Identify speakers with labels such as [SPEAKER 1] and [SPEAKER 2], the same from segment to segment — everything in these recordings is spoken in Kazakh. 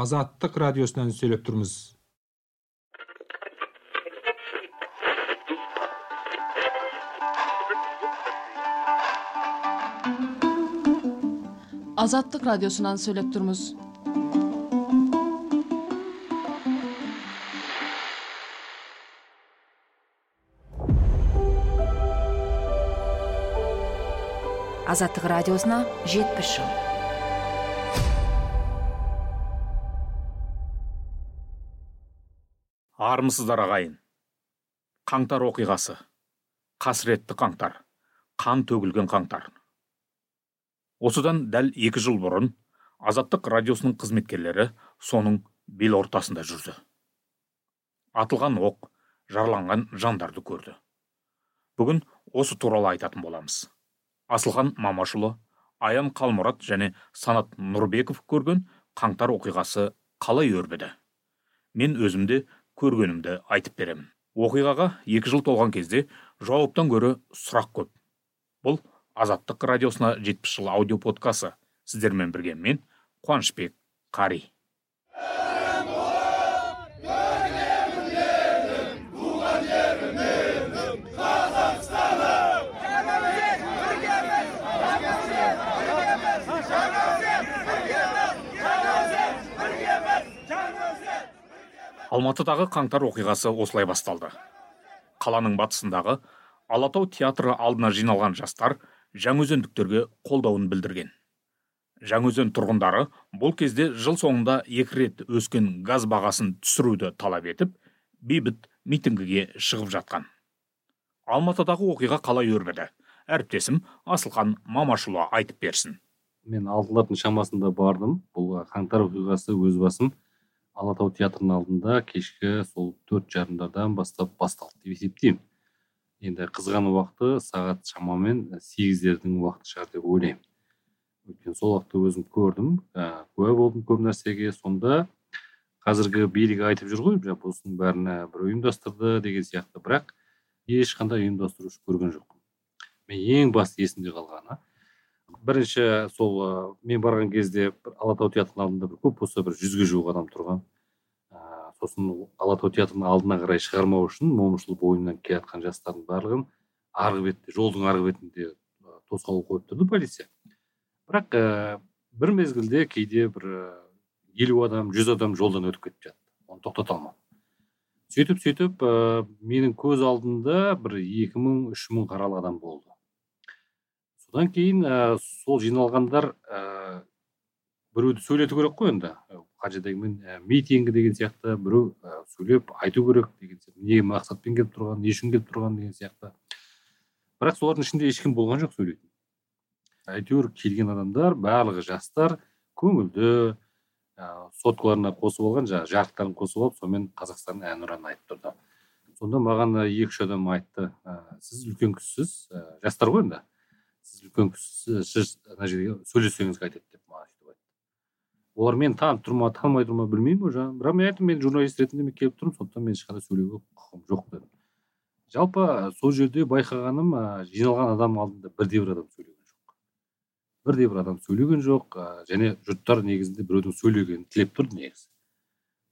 [SPEAKER 1] азаттык радиосунан сүйлөп турбуз
[SPEAKER 2] азаттык радиосунан сүйлөп турбуз
[SPEAKER 3] азаттык радиосуна жетимиш жыл
[SPEAKER 4] армысыздар ағайын. Қаңтар оқиғасы. Қасіретті қаңтар. Қан төгілген қаңтар. Осыдан дәл екі жыл бұрын азаттық радиосының қызметкерлері соның бел ортасында жүрді. Атылған оқ жарланған жандарды көрді. Бүгін осы туралы айтатын боламыз. Асылхан мамашұлы аян қалмұрат және санат нұрбеков көрген қаңтар оқиғасы қалай өрбіді? Мен өзімде көргенімді айтып беремін оқиғаға екі жыл толған кезде жауаптан гөрі сұрақ көп. Бұл азаттық радиосына жетпіс жыл аудио подкасы. Сіздермен бірге мен қуанышбек қари. Алматыдағы қаңтар оқиғасы осылай басталды. Қаланың батысындағы алатау театры алдына жиналған жастар жаңаөзендіктерге қолдауын білдірген. Жаңаөзен тұрғындары бұл кезде жыл соңында екі рет өскен газ бағасын түсіруді талап етіп бейбіт митингіге шығып жатқан. Алматыдағы оқиға қалай өрбіді? Әріптесім асылхан мамашұлы айтып берсін.
[SPEAKER 5] Мен алтылардың шамасында бардым. Бұл қаңтар оқиғасы өз басым. Алатау театрының алдында кешкі сол төрт жарымдардан бастап басталды деп есептеймін. Енді қызған уақыты сағат шамамен сегіздердің уақыты шығар деп ойлаймын. Өйткені сол уақытта өзім көрдім ә, куә болдым көп нәрсеге. Сонда қазіргі билік айтып жүр ғой осының бәрін бір ұйымдастырды деген сияқты. Бірақ ешқандай ұйымдастырушы көрген жоқпын. Мен ең басты есімде қалғаны бірінші сол мен барған кезде алатау театрының алдында бір көп болса бір жүзге жуық адам тұрған. Ә, сосын алатау театрының алдына қарай шығармау үшін момышұлы бойынан келе жатқан жастардың барлығын арғы бетте жолдың арғы бетінде тосқауыл қойып тұрды полиция. Бірақ ә, бір мезгілде кейде бір елу адам жүз адам жолдан өтіп кетіп жатты. Оны тоқтата алмадым сөйтіп сөйтіп ә, менің көз алдымда бір екі мың үш мың қаралы адам болды. Содан кейін ә, сол жиналғандар ә, біреуді сөйлету керек қой енді. Қанша дегенмен ә, митинг деген сияқты біреу ә, сөйлеп айту керек деген сияқты не мақсатпен келіп тұрған не үшін келіп тұрған деген сияқты. Бірақ солардың ішінде ешкім болған жоқ сөйлейтін. Әйтеуір келген адамдар барлығы жастар көңілді ә, соткаларына қосып алған жаңағы жарықтарын қосып алып сонымен қазақстанның әнұранын айтып тұрды сонда маған екі үш адам айтты ә, сіз үлкен кісісіз ә, жастар ғой енді сіз үлкен сіз ана жерге сөйлессеңіз қайтеді деп маған сөйтіп айтты. Олар мені танып тұр ма танымай тұр ма білмеймін уже. Бірақ мен айттым мен журналист ретінде мен келіп тұрмын сондықтан мен ешқандай сөйлеуге құқығым жоқ дедім. Жалпы сол жерде байқағаным жиналған адамның алдында бірде бір адам сөйлеген жоқ. Бірде бір адам сөйлеген жоқ және жұрттар негізінде біреудің сөйлегенін тілеп тұрды негізі.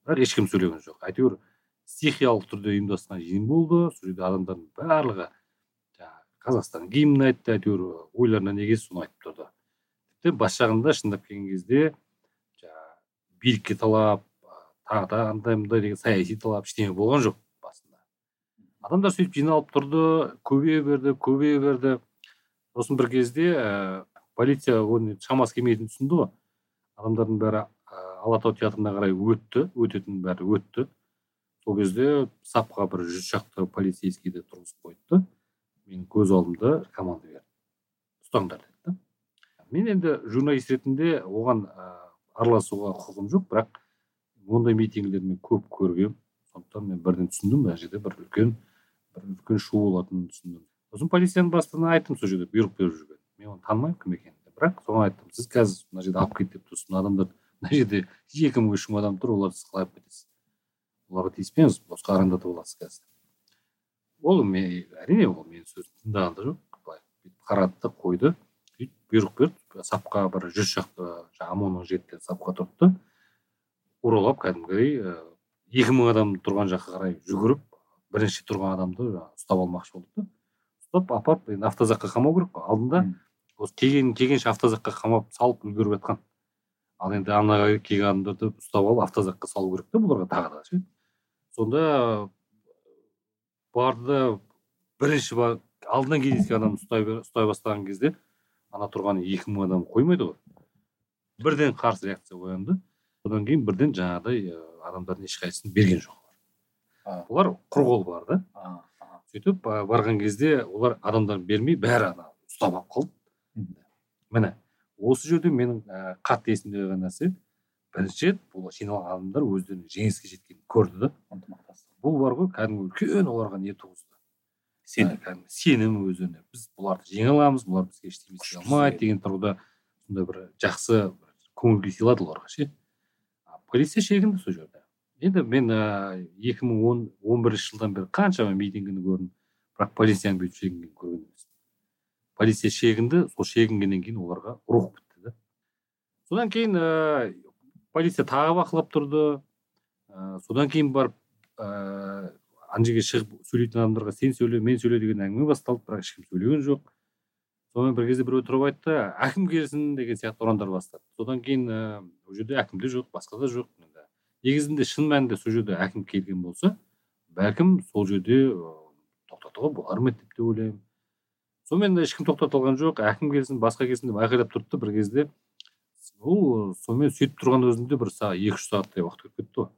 [SPEAKER 5] Бірақ ешкім сөйлеген жоқ. Әйтеуір стихиялық түрде ұйымдасқан жиын болды. Сол жерде адамдардың барлығы қазақстан гимнін айтты әйтеуір ойларына не келсе соны айтып тұрды тіпті бас жағында шындап келген кезде жаңағы билікке талап тағы да андай мындай деген саяси талап ештеңе болған жоқ басында. Адамдар сөйтіп жиналып тұрды көбейе берді көбейе берді. Сосын бір кезде ә, полиция оны шамасы келмейтінін түсінді ғой. Адамдардың бәрі ә, алатау театрына қарай өтті өтетіннің бәрі өтті. Сол кезде сапқа бір жүз шақты полицейскийді тұрғызып қойды менің көз алдымда команда берді ұстаңдар деді да мен енді журналист ретінде оған ә, араласуға құқығым жоқ бірақ ондай митингілерді мен көп көргенмін. Сондықтан мен бірден түсіндім мына жерде бір үлкен бір үлкен шу болатынын түсіндім. Сосын полицияның бастығына айттым сол жерде бұйрық беріп жүрген. Мен оны танымаймын кім екенін бірақ соған айттым сіз қазір мына жерде алып кет деп тұрсыз мына адамдар мына жерде екі мың үш мың адам тұр оларды сіз қалай алып кетесіз? Оларға тиіспеңіз босқа арандатып аласыз қазір. Ол мен әрине ол менің сөзімді тыңдаған да жоқ былай қарады да қойды сөйтіп бұйрық берді сапқа бір жүз шақты жаңағы омонның жігіттері сапқа тұрды да ұралап кәдімгідей екі мың адам тұрған жаққа қарай жүгіріп бірінші тұрған адамды ұстап алмақшы болды да ұстап апарып енді автозакқа қамау керек қой. Алдында осы келген келгенше автозакқа қамап салып үлгеріп жатқан. Ал енді ана келген адамдарды ұстап алып автозакқа салу керек та бұларға тағы да ше. Сонда барды да бірінші бар алдынан кездескен адамды ұстай ұстай бастаған кезде ана тұрған екі мың адам қоймайды ғой. Бірден қарсы реакция оянды. Содан кейін бірден жаңағыдай ә, адамдардың ешқайсысын берген жоқ олар. Құр қол бар да. Сөйтіп ба- барған кезде олар адамдар бермей бәрі ана ұстап алып қалды. Міне осы жерде менің ә, қатты есімде қалған нәрсе бірінші рет бұл жиналған адамдар өздерінің жеңіске жеткенін көрді да. Бұл бар ғой кәдімгі үлкен оларға не туғызды?
[SPEAKER 4] Сен.
[SPEAKER 5] Ә, кәдімгі сенім өздеріне біз бұларды жеңе аламыз бұлар бізге ештеңе істей алмайды деген тұрғыда сондай бір жақсы көңіл күй сыйлады оларға ше. Полиция шегінді сол жерде. Енді мен екі мың он он бірінші жылдан бері қаншама митингіні көрдім. Бірақ полицияның бүйтіп шегінгенін көрген емеспін. Полиция шегінді сол шегінгеннен кейін оларға рух бітті да. Содан кейін ә, полиция тағы бақылап тұрды. Ә, содан кейін барып ә, ана жерге шығып сөйлейтін адамдарға сен сөйле мен сөйле деген әңгіме басталды бірақ ешкім сөйлеген жоқ. Сонымен бір кезде біреу тұрып айтты әкім келсін деген сияқты ұрандар бастады. Содан кейін ә, ол жерде әкім де жоқ басқа да жоқ. Негізінде шын мәнінде сол жерде әкім келген болса бәлкім сол жерде ә, тоқтатуға болар ма еді деп те ойлаймын. Сонымен ешкім тоқтата алған жоқ әкім келсін басқа келсін деп айқайлап тұрды да бір кезде. Ол сонымен сөйтіп тұрған өзінде бір сағат екі үш сағаттай уақыт өтіп кетті ғой.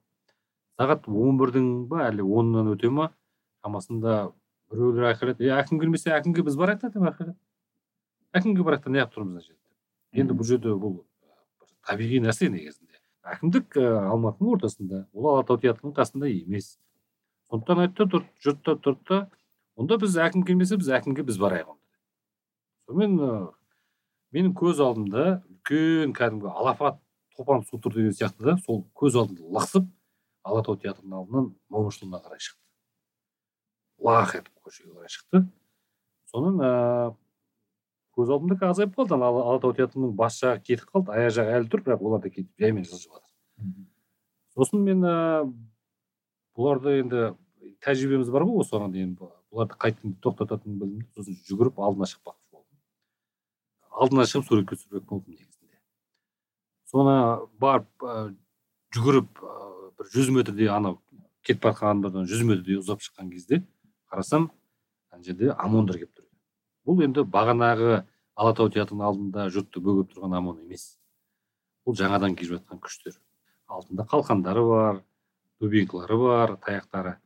[SPEAKER 5] Сағат он бірдің ба әлде оннан өте ма? Шамасында біреулер айқайлады е әкім келмесе әкімге біз барайық та деп айқайлады әкімге барайық та неғып тұрмыз мына жерде енді бұл жерде бұл табиғи нәрсе негізінде. Әкімдік ә, алматының ортасында ол алатау театрының қасында емес. Сондықтан айтты тұр жұрт та тұрды да онда біз әкім келмесе біз әкімге біз барайық онда. Сонымен менің көз алдымда үлкен кәдімгі алапат топан су тұр деген сияқты да сол көз алдымда лықсып алатау театрының алдынан момышұлына қарай шықты. Лақ етіп көшеге қарай шықты. Содан ыыы көз алдымда азайып қалды. Ана Ала- алатау театрының бас жағы кетіп қалды аяқ жағы әлі тұр бірақ олар да кетіп жаймен жылжып жатыр. Сосын мен ыыы бұларды енді тәжірибеміз бар ғой осыған дейін бұ- бұларды қайтадан тоқтататынын білдім. Сосын жүгіріп алдына шықпақшы болдым. Алдына шығып суретке түсірмек болдым негізінде. Соны барып ә, жүгіріп ә, бір жүз метрдей анау кетіп бара жатқан жүз метрдей ұзап шыққан кезде қарасам ана жерде омондар келіп тұр бұл енді бағанағы алатау театрының алдында жұртты бөгеп тұрған омон емес. Бұл жаңадан келіп жатқан күштер. Алдында қалқандары бар дубинкалары бар таяқтары.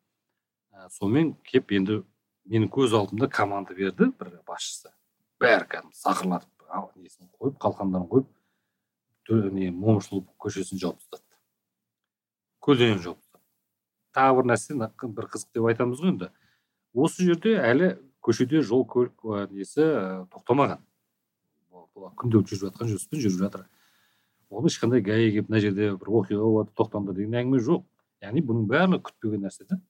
[SPEAKER 5] Ә, сонымен кеп енді менің көз алдымда команда берді бір басшысы. Бәрі кәдімгі сақырлатып несін қойып қалқандарын қойып не момышұлы көшесін жауып тастады. Көлденең тастады тағы бір нәрсе бір қызық деп айтамыз ғой енді. Осы жерде әлі көшеде жол көлік несі тоқтамаған. Бұл- бұл күнде жүріп жатқан жүріспен жүріп жатыр. Оны ешқандай гаи келіп мына жерде бір оқиға болады тоқтаңдар деген әңгіме жоқ. Яғни бұның бәрі күтпеген нәрсе да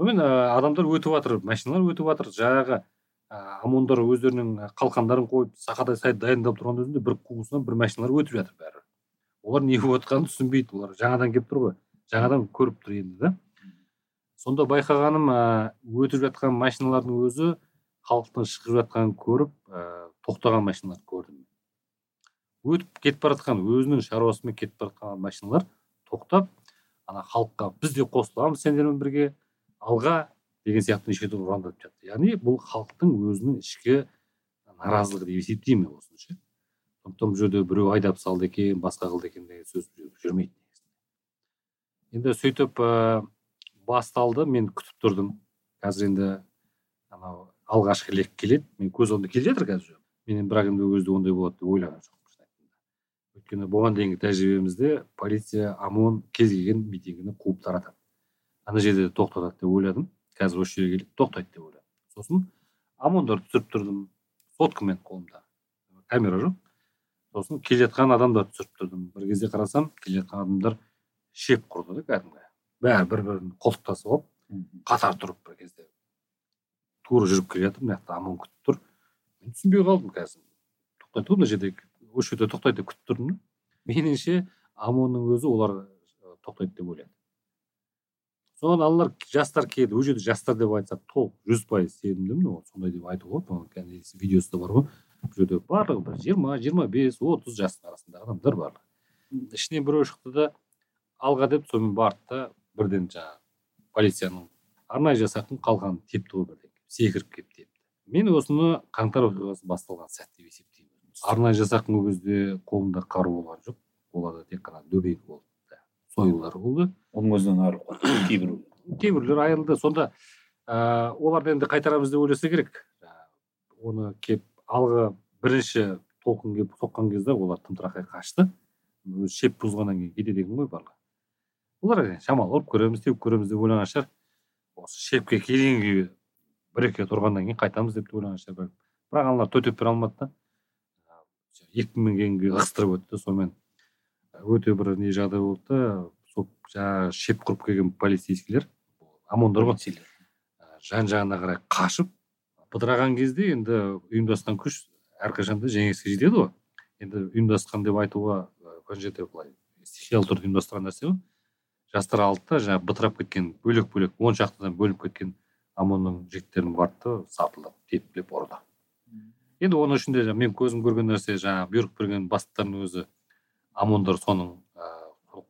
[SPEAKER 5] сонымен адамдар өтіп жатыр машиналар өтіп жатыр жаңағы омондар өздерінің қалқандарын қойып сақадай сай дайындап тұрған өзінде бір қуысынан бір машиналар өтіп жатыр бәрі. Олар не болып жатқанын түсінбейді. Олар жаңадан келіп тұр ғой. Жаңадан көріп тұр енді да. Сонда байқағаным өтіп жатқан машиналардың өзі халықтың шығып жатқанын көріп ә, тоқтаған машиналарды көрдім. Өтіп кетіп бара жатқан өзінің шаруасымен кетіп бара жатқан машиналар тоқтап ана халыққа біз де қосыламыз сендермен бірге алға деген сияқты неше түрлі ұрандатып жатты. Яғни бұл халықтың өзінің ішкі наразылығы деп есептеймін мен осыны ше сондықтан бұл жерде біреу айдап салды екен басқа қылды екен деген сөз жүрмейді енді сөйтіп ә, басталды мен күтіп тұрдым. Қазір енді анау алғашқы лек келеді мен көз алдымда келе жатыр қазір мен бірақ енді ол кезде ондай болады деп ойлаған жоқпын өйткені бұған дейінгі тәжірибемізде полиция омон кез келген митингіні қуып таратады. Ана жерде де тоқтатады деп ойладым. Қазір осы жерге келіп тоқтайды деп ойладым. Сосын омондарды түсіріп тұрдым. Соткамен қолымда. Камера жоқ. Сосын келе жатқан адамдарды түсіріп тұрдым бір кезде қарасам келе жатқан адамдар шеп құрды да кәдімгі. Бәрі бір бірін қолтықтасып алып қатар тұрып бір кезде тура жүріп келе жатыр мына жақта омон күтіп тұр. Мен түсінбей қалдым қазір. Тоқтайды ғой мына жерде осы жерде тоқтайды деп күтіп тұрдым да. Меніңше омонның өзі олар тоқтайды деп ойлады содан аналар жастар келді ол жерде жастар деп айтсақ толық жүз пайыз сенімдімін. Ол сондай деп айтуға болады видеосы да бар ғой. Бұл жерде барлығы бір жиырма жиырма бес отыз жастың арасындағы адамдар барлығы ішінен біреу шықты да алға деп сонымен барды да бірден жаңағы полицияның арнайы жасақтың қалғанын тепті ғой бірден. Секіріп келіп тепті. Мен осыны қаңтар оқиғасы басталған сәт деп есептеймін. Арнайы жасақтың ол кезде қолында қару болған жоқ. Оларда тек қана дөбек болды сойылдар болды.
[SPEAKER 4] Оның өзінен айырылып қалды. Кейбір
[SPEAKER 5] кейбіреулер айырылды. Сонда ә, оларды енді қайтарамыз деп ойласа керек. Оны кеп алғы бірінші толқын келіп соққан кезде олар тымтырақай қашты. Өзі шеп бұзғаннан кейін кетеді екен ғой барлығы. Олар шамалы ұрып көреміз теуіп көреміз деп ойлаған шығар осы шепке келгенге бір екі тұрғаннан кейін қайтамыз деп те ойлаған шығар бәлкім бірақ аналар төтеп бере алмады да. Екпінменгенге ығыстырып өтті. Сонымен өте бір не жағдай болды да. Сол жаңағы шеп құрып келген полицейскийлер омондар ғой. Жан жағына қарай қашып бытыраған кезде енді ұйымдасқан күш әрқашанда жеңіске жетеді ғой. Енді ұйымдасқан деп айтуға мына жерде былай стихиялы түрде ұйымдастырған нәрсе ғой. Жастар алды да жаңағы бытырап кеткен бөлек бөлек он шақтыдан бөлініп кеткен омонның жігіттерін барды да сатылап тепкілеп ұрды енді оның ішінде мен көзім көрген нәрсе жаңағы бұйрық берген бастықтардың өзі омондар соның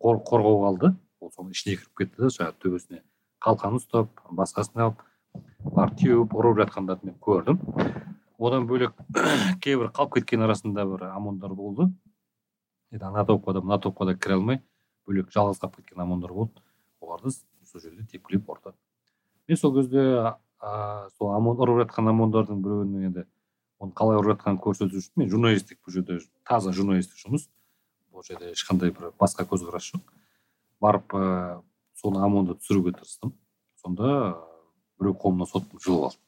[SPEAKER 5] қор, қорғауға алды. Ол соның ішіне кіріп кетті да жаңағы төбесіне қалқан ұстап басқасын алып барып теуіп ұрып жатқандарды мен көрдім. Одан бөлек кейбір қалып кеткен арасында бір омондар болды. Енді ана топқа да мына топқа да кіре алмай бөлек жалғыз қалып кеткен омондар болды. Оларды сол жерде тепкілеп ұрды мен сол кезде ә, сол омон ұрып жатқан омондардың біреуінің енді оны қалай ұрып жатқанын көрсету үшін мен журналистік бұл жерде таза журналистік жұмыс. Бұл жерде ешқандай бір басқа көзқарас жоқ. Барып ә, соны омонды түсіруге тырыстым. Сонда біреу қолымнан соткым жұлып алды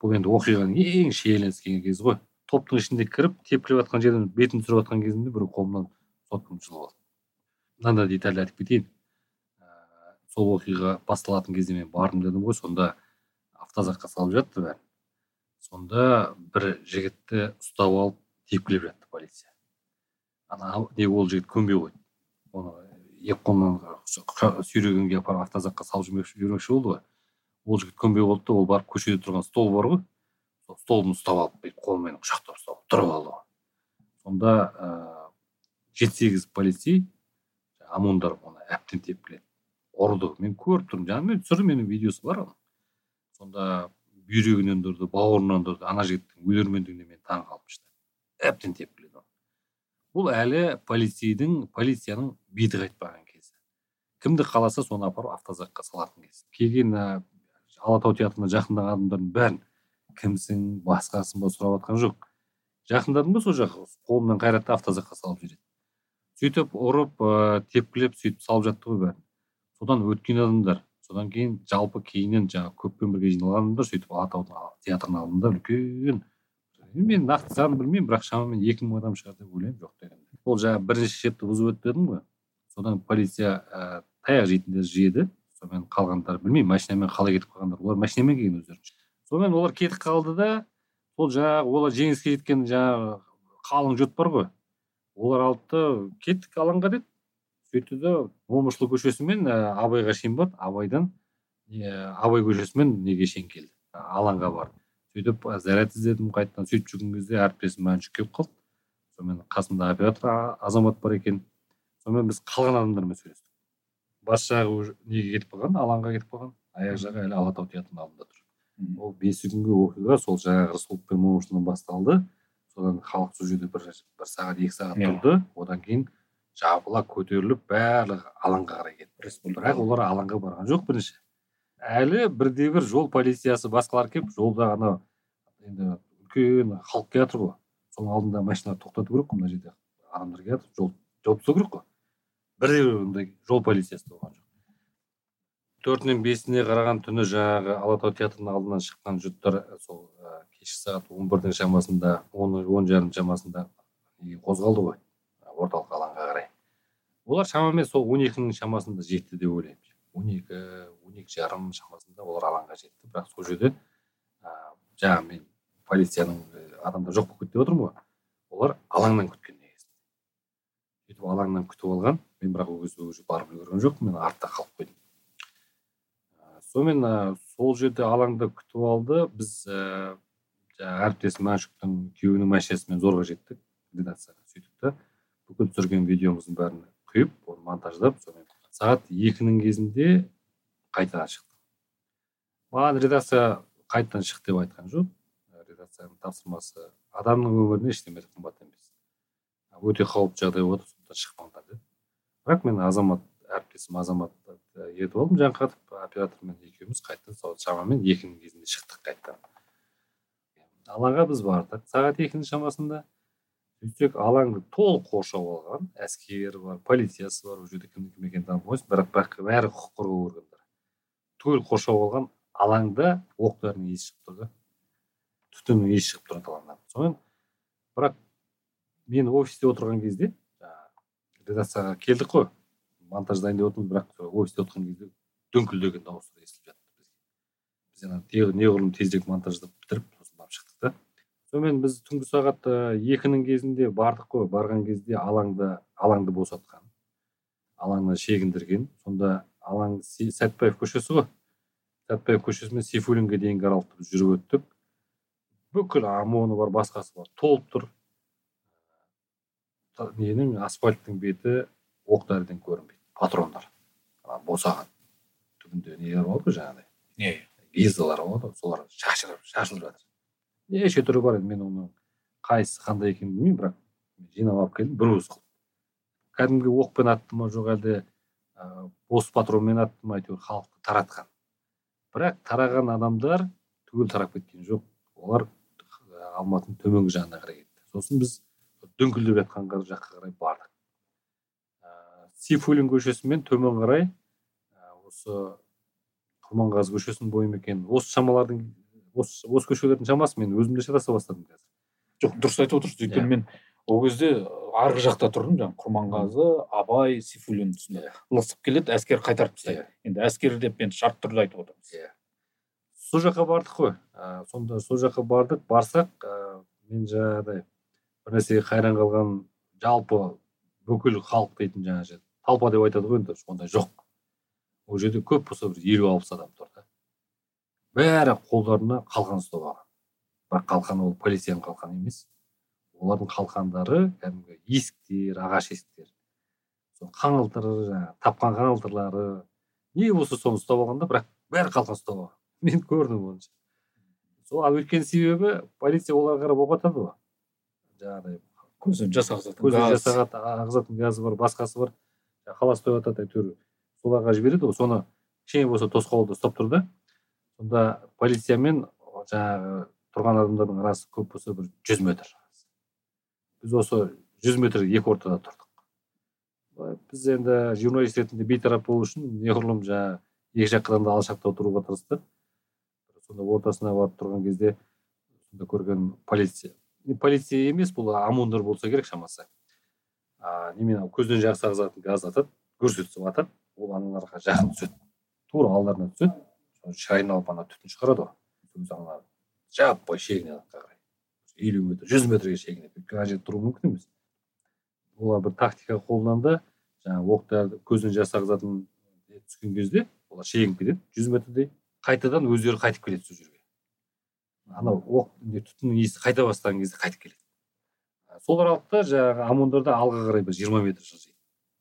[SPEAKER 5] бұл енді оқиғаның ең шиеленіскен кезі ғой. Топтың ішінде кіріп тепкілеп жатқан жерден бетін түсіріп жатқан кезімде біреу қолымнан соткамды жұлып алды мынандай деталь айтып кетейін. Ә, сол оқиға басталатын кезде мен бардым дедім ғой. Сонда автозакқа салып жатты бәрін. Сонда бір жігітті ұстап алып тепкілеп жатты полиция. Ана не ол жігіт көнбей қойды оны екі қолынан сүйрегенге апарып автозакқа салып жүрмекші болды ғой. Ол жігіт көнбей қалды да ол барып көшеде тұрған стол бар ғой. Сол столын ұстап алып бүйтіп қолымен құшақтап ұстап тұрып алды ғой. Сонда ыыы жеті сегіз полицей омондар оны әбден тепкіледі. Ұрды мен көріп тұрмын жаңағы түсірдім менің видеосы бар оның. Сонда бүйрегінен ұрды бауырынан ұрды ана жігіттің өлермендігіне мен таң қалып шықты әбден тепкіледі бұл әлі полицейдің полицияның биті қайтпаған кезі кімді қаласа соны апарып автозакқа салатын кез келген алатау театрына жақындаған адамдардың бәрін кімсің басқасың ба сұрап жатқан жоқ. Жақындадым ба сол жаққа қолымнан қайрады да автозакқа салып жібереді. Сөйтіп ұрып ә, тепкілеп сөйтіп салып жатты ғой бәрін. Содан өткен адамдар содан кейін жалпы кейіннен жаңағы көппен бірге жиналған адамдар сөйтіп алатаудың театрының алдында үлкен. Мен нақты санын білмеймін бірақ шамамен екі мың адам шығар деп ойлаймын жоқ дегенде. Ол жаңағы бірінші шепті бұзып өтті дедім ғой. Содан полиция ә, таяқ жейтіндер жеді сонымен қалғандар білмеймін машинамен қалай кетіп қалғандар олар машинамен келген өздері сонымен олар кетіп қалды да сол жаңағы олар жеңіске жеткен жаңағы қалың жұрт бар ғой. Олар алды да кеттік алаңға деді. Сөйтті да момышұлы көшесімен абайға шейін барды. Абайдан абай көшесімен неге шейін келді? Алаңға барды. Сөйтіп заряд іздедім қайтадан сөйтіп жүрген кезде әріптесім мәншүк келіп қалды. Сонымен қасымда оператор азамат бар екен. Сонымен біз қалған адамдармен сөйлестік. Бас жағы неге кетіп қалған? Алаңға кетіп қалған. Аяқ жағы әлі алатау театрының алдында тұр. Ол бес күнгі оқиға сол жаңағы рысқұлов пен момышұлынан басталды. Содан халық сол жерде бір, бір сағат екі сағат тұрды. Одан кейін жабыла көтеріліп барлығы алаңға қарай кетті. Бірақ олар алаңға барған жоқ бірінші. Әлі бірде бір жол полициясы басқалар келіп жолда ана енді үлкен халық келе жатыр ғой. Соның алдында машиналарды тоқтату керек қой мына жерде. Адамдар келе жатыр жол жауып тастау керек қой. Бірде бір ондай жол полициясы болған жоқ. Төртінен бесіне қараған түні жаңағы алатау театрының алдынан шыққан жұрттар сол кешкі сағат он бірдің шамасында он он жарым шамасында қозғалды ғой? Орталық алаңға қарай. Олар шамамен сол он екінің шамасында жетті деп ойлаймын. Он екі он екі жарым шамасында олар алаңға жетті. Бірақ сол жерде ә, жаңағы мен полицияның адамдар жоқ болып кетті деп отырмын ғой. Олар алаңнан сөйтіп алаңнан күтіп алған. Мен бірақ ол кезде уже барып үлгерген жоқпын. Мен артта қалып қойдым. Ә, сонымен ә, сол жерде алаңда күтіп алды. Біз ә, әріптесім мәншүктің күйеуінің машинасымен зорға жеттік. Редакцияға сөйтіп та. Бүкіл түсірген видеомыздың бәрін құйып оны монтаждап сонымен сағат екінің кезінде қайтадан шықтым. Маған редакция қайтадан шық деп айтқан жоқ. Ә, редакцияның тапсырмасы адамның өміріне ештеме қымбат емес. Өте қауіпті жағдай шықпаңдар деді бірақ мен азамат әріптесім азамат ертіп алдым жаңқатып оператормен екеуміз қайтадан сол шамамен екінің кезінде шықтық қайтадан алаңға біз бардық. Сағат екінің шамасында сөйтсек алаңды толық қоршап алған. Әскер бар полициясы бар ол жерде кімнің кім екенін танымайсың бірақ бірақ бәрі құқық қорғау органдары. Түгел қоршап алған алаңда оқ дәрінің иісі шығып тұр да. Түтіннің иісі шығып тұрады алаңнан. Сонымен бірақ мен офисте отырған кезде редакцияға келдік қой. Монтаж дайындап отырмыз бірақ офисте отырған кезде дүңкілдеген дауыстар естіліп жатты біз неғұрлым тезірек монтаждап бітіріп сосын барып шықтық та. Сонымен біз түнгі сағат э, екінің кезінде бардық қой. Барған кезде алаңда алаңды босатқан алаңнан шегіндірген. Сонда алаң сәтбаев көшесі ғой. Сәтбаев көшесімен сейфуллинге дейінгі аралықты жүріп өттік. Бүкіл омоны бар басқасы бар толып тұр. Ненің асфальттың беті оқ дәріден көрінбейді патрондар. Босаған түбінде нелер болады ғой жаңағыдай?
[SPEAKER 4] Не?
[SPEAKER 5] Гильзалар болады ғой солар шашылып жатыр. Неше түрі бар енді мен оның қайсысы қандай екенін білмеймін бірақ жинап алып келдім бір уыс қылып кәдімгі оқпен атты ма жоқ әлде ә, бос патронмен атты ма әйтеуір халықты таратқан. Бірақ тараған адамдар түгел тарап кеткен жоқ. Олар алматының төменгі жағына қарай кетті. Сосын біз дөңкілдеп жатқан жаққа қарай бардық ә, сейфуллин көшесімен төмен қарай ә, осы құрманғазы көшесінің бойы ма екен? Осы шамалардың осы осы көшелердің шамасы мен өзім де шатаса бастадым қазір.
[SPEAKER 4] Жоқ дұрыс айтып отырсыз өйткені
[SPEAKER 5] Иә.
[SPEAKER 4] мен ол кезде арғы жақта тұрдым жаңағы құрманғазы абай сейфуллин тұсында.
[SPEAKER 5] Иә.
[SPEAKER 4] лықсып келеді әскер қайтарып тастайды.
[SPEAKER 5] Иә.
[SPEAKER 4] енді әскер деп мен шартты түрде айтып отырмыз.
[SPEAKER 5] Иә. сол жаққа бардық қой. Ә, сонда сол жаққа бардық. Барсақ ә, мен жаңағыдай бір нәрсеге қайран қалған жалпы бүкіл халық дейтін жаңағы толпа деп айтады ғой енді ондай жоқ. Ол жерде көп болса бір елу алпыс адам тұр да. Бәрі қолдарына қалқан ұстап алған бірақ қалқан ол полицияның қалқаны емес. Олардың қалқандары кәдімгі есіктер ағаш есіктер. Сол қаңылтыр жаңағы тапқан қаңылтырлары. Не болса соны ұстап алған да бірақ бәрі қалқан ұстап алған мен көрдім оны сол ал өйткен себебі полиция оларға қарап оқ атады ғой. Жаңағыдай
[SPEAKER 4] көзден жас ағызатын
[SPEAKER 5] көзі
[SPEAKER 4] газ.
[SPEAKER 5] жасаған ағызатын газы бар басқасы бар. Қала ұстап жатады әйтеуір соларға жібереді ғой соны кішкене болса тосқауылда ұстап тұр да. Сонда полиция мен жаңағы тұрған адамдардың арасы көп болса бір жүз метр біз осы жүз метр екі ортада тұрдық. Біз енді журналист ретінде бейтарап болу үшін неғұрлым жаңағы екі жақтан да алшақтау тұруға тырыстық. Сонда ортасына барып тұрған кезде сонда көрген полиция не полиция емес бұл омондар болса керек шамасы а немен көзден жақсы ағызатын газ атады көрсетіп атады ол аналарға жақын түседі тура алдарына түседі соны шайнап ана түтін шығарады ғой өзі ана жаппай шегінеді артқа қарай елу метр жүз метрге шегінеді өйткені ана жерде тұру мүмкін емес олар бір тактика қолданды жаңағы оқ дәрі көзден жас ағызатын түскен кезде олар шегініп кетеді жүз метрдей қайтадан өздері қайтып келеді сол жерге. Анау оқ түтіннің иісі қайта бастаған кезде қайтып келеді. Сол аралықта жаңағы омондар да алға қарай бір жиырма метр жылжиды.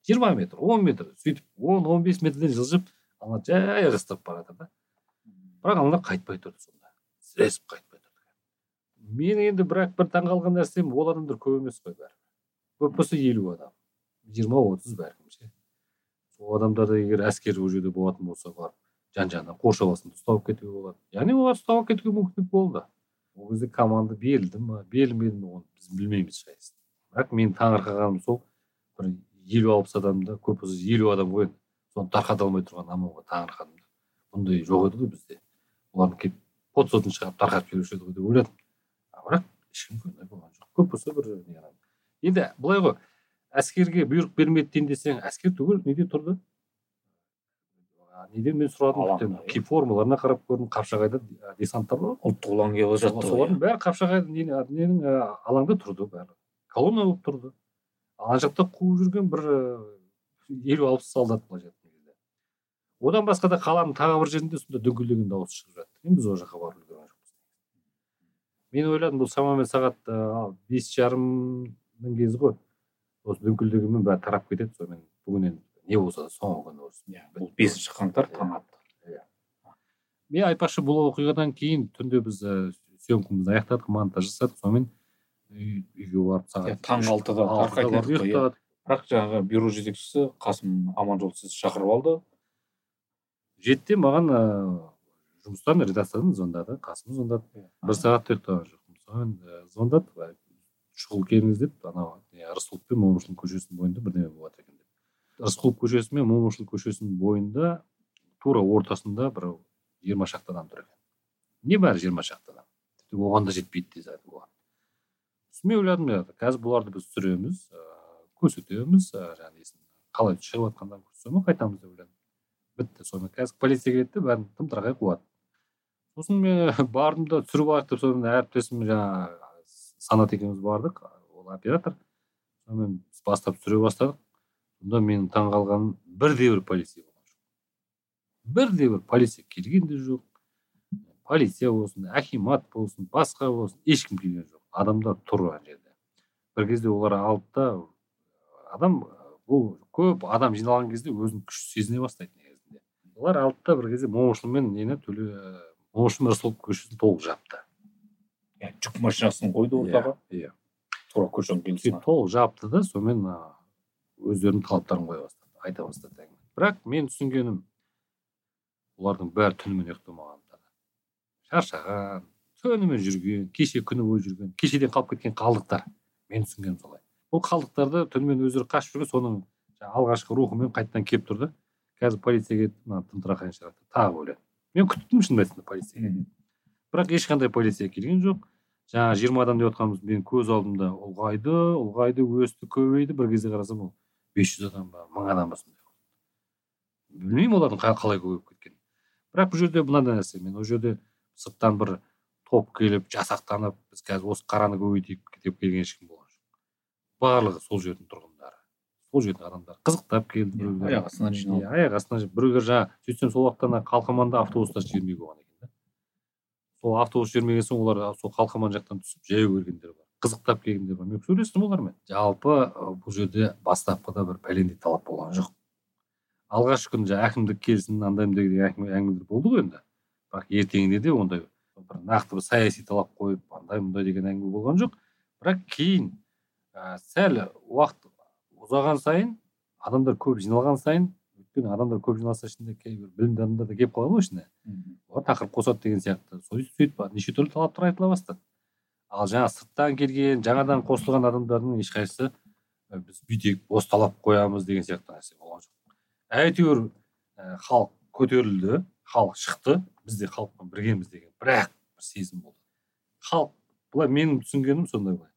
[SPEAKER 5] жиырма метр он метр сөйтіп он он бес метрден жылжып ана жай ығыстырып бара жатыр да. Бірақ аналар қайтпай тұрды сонда. Сіресіп қайтпай тұрды. Мен енді бірақ бір таңқалған нәрсем ол адамдар көп емес қой бәрі көп болса елу адам жиырма отыз бәлкім ше. Сол адамдарды егер әскер ол жерде болатын болса барып жан жағынан қоршап алсын ұстап алып кетуге болады. Яғни олар ұстап алып кетуге мүмкіндік болды. Ол кезде команда берілді ма берілмеді ме оны біз білмейміз шайсыз бірақ менің таңырқағаным сол бір елу алпыс адамда көп болса елу адам ғой. Енді соны тарқата алмай тұрған аманға таңырқадым да. Бұндай жоқ еді ғой бізде. Олардың келіп подсотын шығарып тарқатып жіберуші еді ғой деп ойладым. А бірақ ешкімге ондай болған жоқ. Көп болса бір енді былай ғой. Әскерге бұйрық бермеді дейін десең әскер түгел неде тұрды неден мен сұрадым
[SPEAKER 4] Алаңда,
[SPEAKER 5] күтемін.
[SPEAKER 4] иә.
[SPEAKER 5] формаларына қарап көрдім қапшағайда десанттар бар
[SPEAKER 4] ұлттық ұлан келе жатты
[SPEAKER 5] солардың бәрі қапшағай ненің алаңда тұрды бәрі. Колонна болып тұрды. Ана жақта қуып жүрген бір елу алпыс солдат былайша айтқан кезде одан басқа да қаланың тағы бір жерінде сондай дүңкілдеген дауыс шығып жатты. Енді біз ол жаққа барып үлгерген жоқпыз. Мен ойладым бұл шамамен сағат бес жарымның кезі ғой. Осы дүңкілдегенмен бәрі тарап кетеді сонымен бүгін енді не болса да соңғы күні осы
[SPEAKER 4] иә бұл бесінші қаңтар таң атты
[SPEAKER 5] мен айтпақшы бұл оқиғадан кейін түнде біз ә, съемкамызды аяқтадық монтаж жасадық. Сонымен үй- үйге барып
[SPEAKER 4] иә
[SPEAKER 5] сағат
[SPEAKER 4] таң
[SPEAKER 5] үш-
[SPEAKER 4] алтыда иә. бірақ жаңағы бюро жетекшісі қасым аманжол сізді шақырып алды.
[SPEAKER 5] Жетіде маған ыыы жұмыстан редакциядан звондады қасым звондады. Бір сағат ұйықтаған жоқпын. Сонымен ә, звондады. Шұғыл келіңіз деп анау рысқұлов пен момышұлы көшесінің бойында бірдеме болып жатыр екен. Рысқұлов көшесі мен момышұлы көшесінің бойында тура ортасында бір жиырма шақты адам тұр екен. Небәрі жиырма шақты адам? Оған да жетпейді айтып болған сосын мен ойладым қазір бұларды біз түсіреміз ыыы көрсетеміз жаңағы несін қалай шығып жатқандарын көрсетеміз қайтамыз деп ойладым. Бітті сонымен қазір полиция келеді де бәрін тым тырақай қуады сосын мен бардым да түсіріп алайық деп сонымен әріптесім жаңағы санат екеуміз бардық ол оператор. Сонымен бастап түсіре бастадық. Сонда менің таңқалғаным бірде бір полиция болған жоқ. Бірде бір полиция келген де жоқ. Полиция болсын акимат болсын басқа болсын ешкім келген жоқ. Адамдар тұр ана жерде. Бір кезде олар алды да адам бұл көп адам жиналған кезде өзін күшті сезіне бастайды негізінде. Олар алды да бір кезде момышұлы мен нені төле момышұлы рысқұлов көшесін толық жапты.
[SPEAKER 4] Иә жүк машинасын қойды ортаға?
[SPEAKER 5] Иә
[SPEAKER 4] тура көшенің
[SPEAKER 5] толық жапты да сонымен өздерінің талаптарын қоя бастады айта бастады бірақ мен түсінгенім олардың бәрі түнімен ұйықтамағандары шаршаған түнімен жүрген кеше күні бойы жүрген кешеден қалып кеткен қалдықтар. Мен түсінгенім солай. Бұл қалдықтарды түнімен өздері қашып жүрген соның алғашқы рухымен қайтадан келіп тұр да қазір полиция келді мына тымтырақайын шығарды тағы ойладым мен күттім шын айтсам полиция бірақ ешқандай полиция келген жоқ. Жаңағы жиырма адам деп жатқанымыз менің көз алдымда ұлғайды ұлғайды өсті көбейді. Бір кезде қарасам ол бес жүз адам ба мың адам ба сондай білмеймін олардың қа- қалай көбейіп кеткенін. Бірақ бұл жерде мынандай нәрсе мен ол жерде сырттан бір топ келіп жасақтанып біз қазір осы қараны көбейтейік деп келген ешкім болған жоқ. Барлығы сол жердің тұрғындары сол жердің адамдар қызықтап келді біреулер.
[SPEAKER 4] аяқ астынан жиналып.
[SPEAKER 5] Иә аяқ астынан біреулер жаңағы сөйтсем сол уақытта ана қалқаманда автобустар жібермей қойған екен да. Сол автобус жібермеген соң олар сол қалқаман жақтан түсіп жаяу келгендер қызықтап келгендер бар мен сөйлестім олармен жалпы бұл жерде бастапқыда бір пәлендей талап болған жоқ. Алғашқы күні жаңағы әкімдік келсін андаймын деген әңгіме- әңгімелер болды ғой енді. Бірақ ертеңінде де ондай бір нақты бір саяси талап қойып андай мындай деген әңгіме болған жоқ. Бірақ кейін ә, сәл уақыт ұзаған сайын адамдар көп жиналған сайын өйткені адамдар көп жиналса ішінде кейбір білімді адамдар да келіп қалады ғой ішіне. Олар тақырып қосады деген сияқты. Сөйтіп сөйтіп неше түрлі талаптар айтыла бастады. Ал жаңағы сырттан келген жаңадан қосылған адамдардың ешқайсысы "Ә, біз бүйтейік осы талап қоямыз деген сияқты нәрсе болған жоқ. Әйтеуір ә, халық көтерілді халық шықты біз де халықпен біргеміз деген бір ақ бір сезім болды. Халық былай менің түсінгенім сондай былай.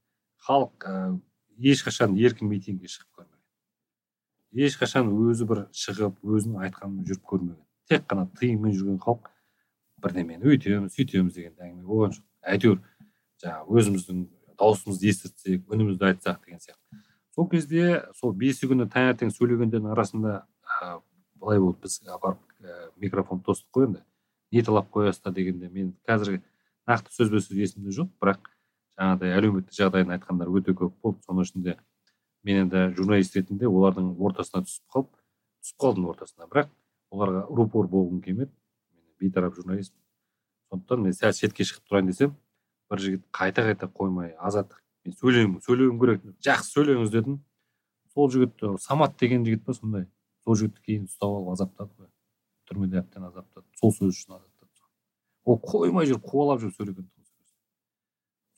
[SPEAKER 5] Халық ә, ешқашан еркін митингке шығып көрмеген ешқашан өзі бір шығып өзінің айтқанын жүріп көрмеген. Тек қана тыйыммен жүрген халық бірдемені өйтеміз сөйтеміз деген әңгіме болған жоқ. Әйтеуір жаңағы өзіміздің дауысымызды естіртсек үнімізді айтсақ деген сияқты. Сол кезде сол бесі күні таңертең сөйлегендердің арасында ә, былай болды біз апарып ә, микрофон тостық қой енді не талап қоясыздар дегенде мен қазір нақты сөзбе сөз есімде жоқ бірақ жаңағыдай әлеуметтік жағдайын айтқандар өте көп болды. Соның ішінде мен енді журналист ретінде олардың ортасына түсіп қалып түсіп қалдым ортасына. Бірақ оларға рупор болғым келмеді. Мен бейтарап журналистпін сондықтан мен сәл шетке шығып тұрайын десем бір жігіт қайта қайта қоймай азаттық мен сөйлеуім сөйлеуім керек жақсы сөйлеңіз дедім. Сол жігіт самат деген жігіт па сондай. Сол жігітті кейін ұстап алып азаптады ғой түрмеде әбден азаптады сол сөз үшін азаптады ол қоймай жүріп қуалап жүріп сөйлеген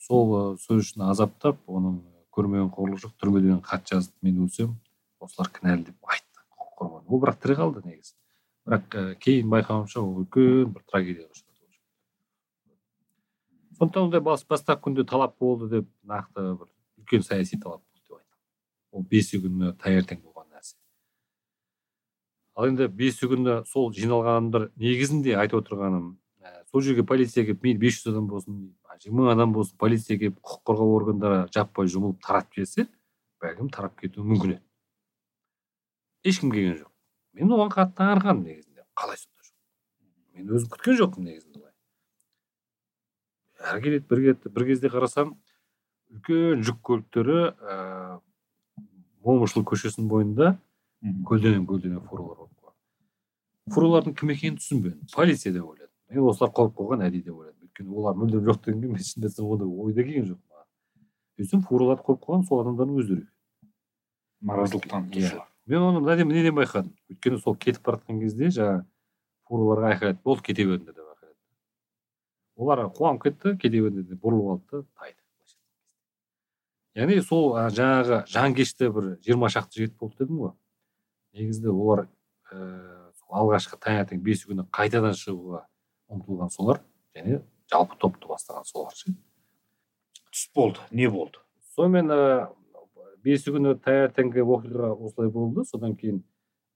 [SPEAKER 5] сол сөз. Үшін азаптап оның көрмеген қорлық жоқ түрмеден хат жазып мен өлсем осылар кінәлі деп айтты. Құқық ол бірақ тірі қалды негізі. Бірақ кейін байқауымша ол үлкен бір трагедияға. Сондықтан ондай бас- бастапқы күнде талап болды деп нақты бір үлкен саяси талап болды деп айтамын. Ол бесі күні таңертең болған нәрсе. Ал енді бесі күні сол жиналған негізінде айтып отырғаным ә, сол жерге полиция келіп мейлі бес жүз адам болсын мың адам болсын полиция келіп құқық қорғау органдары жаппай жұмылып таратып жіберсе бәлкім тарап кетуі мүмкін еді. Ешкім келген жоқ. Мен оған қатты таңырқандым негізінде. Қалай сонда жоқ? Мен өзім күткен жоқпын негізінде әрі келеді бір бір кезде қарасам үлкен жүк көліктері ыыы момышұлы көшесінің бойында көлденең көлденең фуралар қойып қойған фуралардың кім екенін түсінбедім. Полиция деп ойладым. Мен осылар қойып қойған әдейі деп ойладым. Өйткені олар мүлдем жоқ дегенге мен шынымды айтсам ондай ойда келген жоқ маған. Сөйтсем фураларды қойып қойған сол адамдардың өздері. Екен
[SPEAKER 4] наразылық танытушылар.
[SPEAKER 5] Мен оны мына неден байқадым. Өйткені сол кетіп бара жатқан кезде жаңағы фураларға айқайлады. Болды кете беріңдер деп олар қуанып кетті беріңдер деп бұрылып алды да тайды. Яғни сол жаңағы жанкешті бір жиырма шақты жігіт болды дедім ғой. Негізінде олар ыыы сол алғашқы таңертең бес күні қайтадан шығуға ұмтылған солар және жалпы топты бастаған солар ше.
[SPEAKER 4] Түс болды не болды?
[SPEAKER 5] Сонымен ыыы бесі күні таңертеңгі оқиға осылай болды. Содан кейін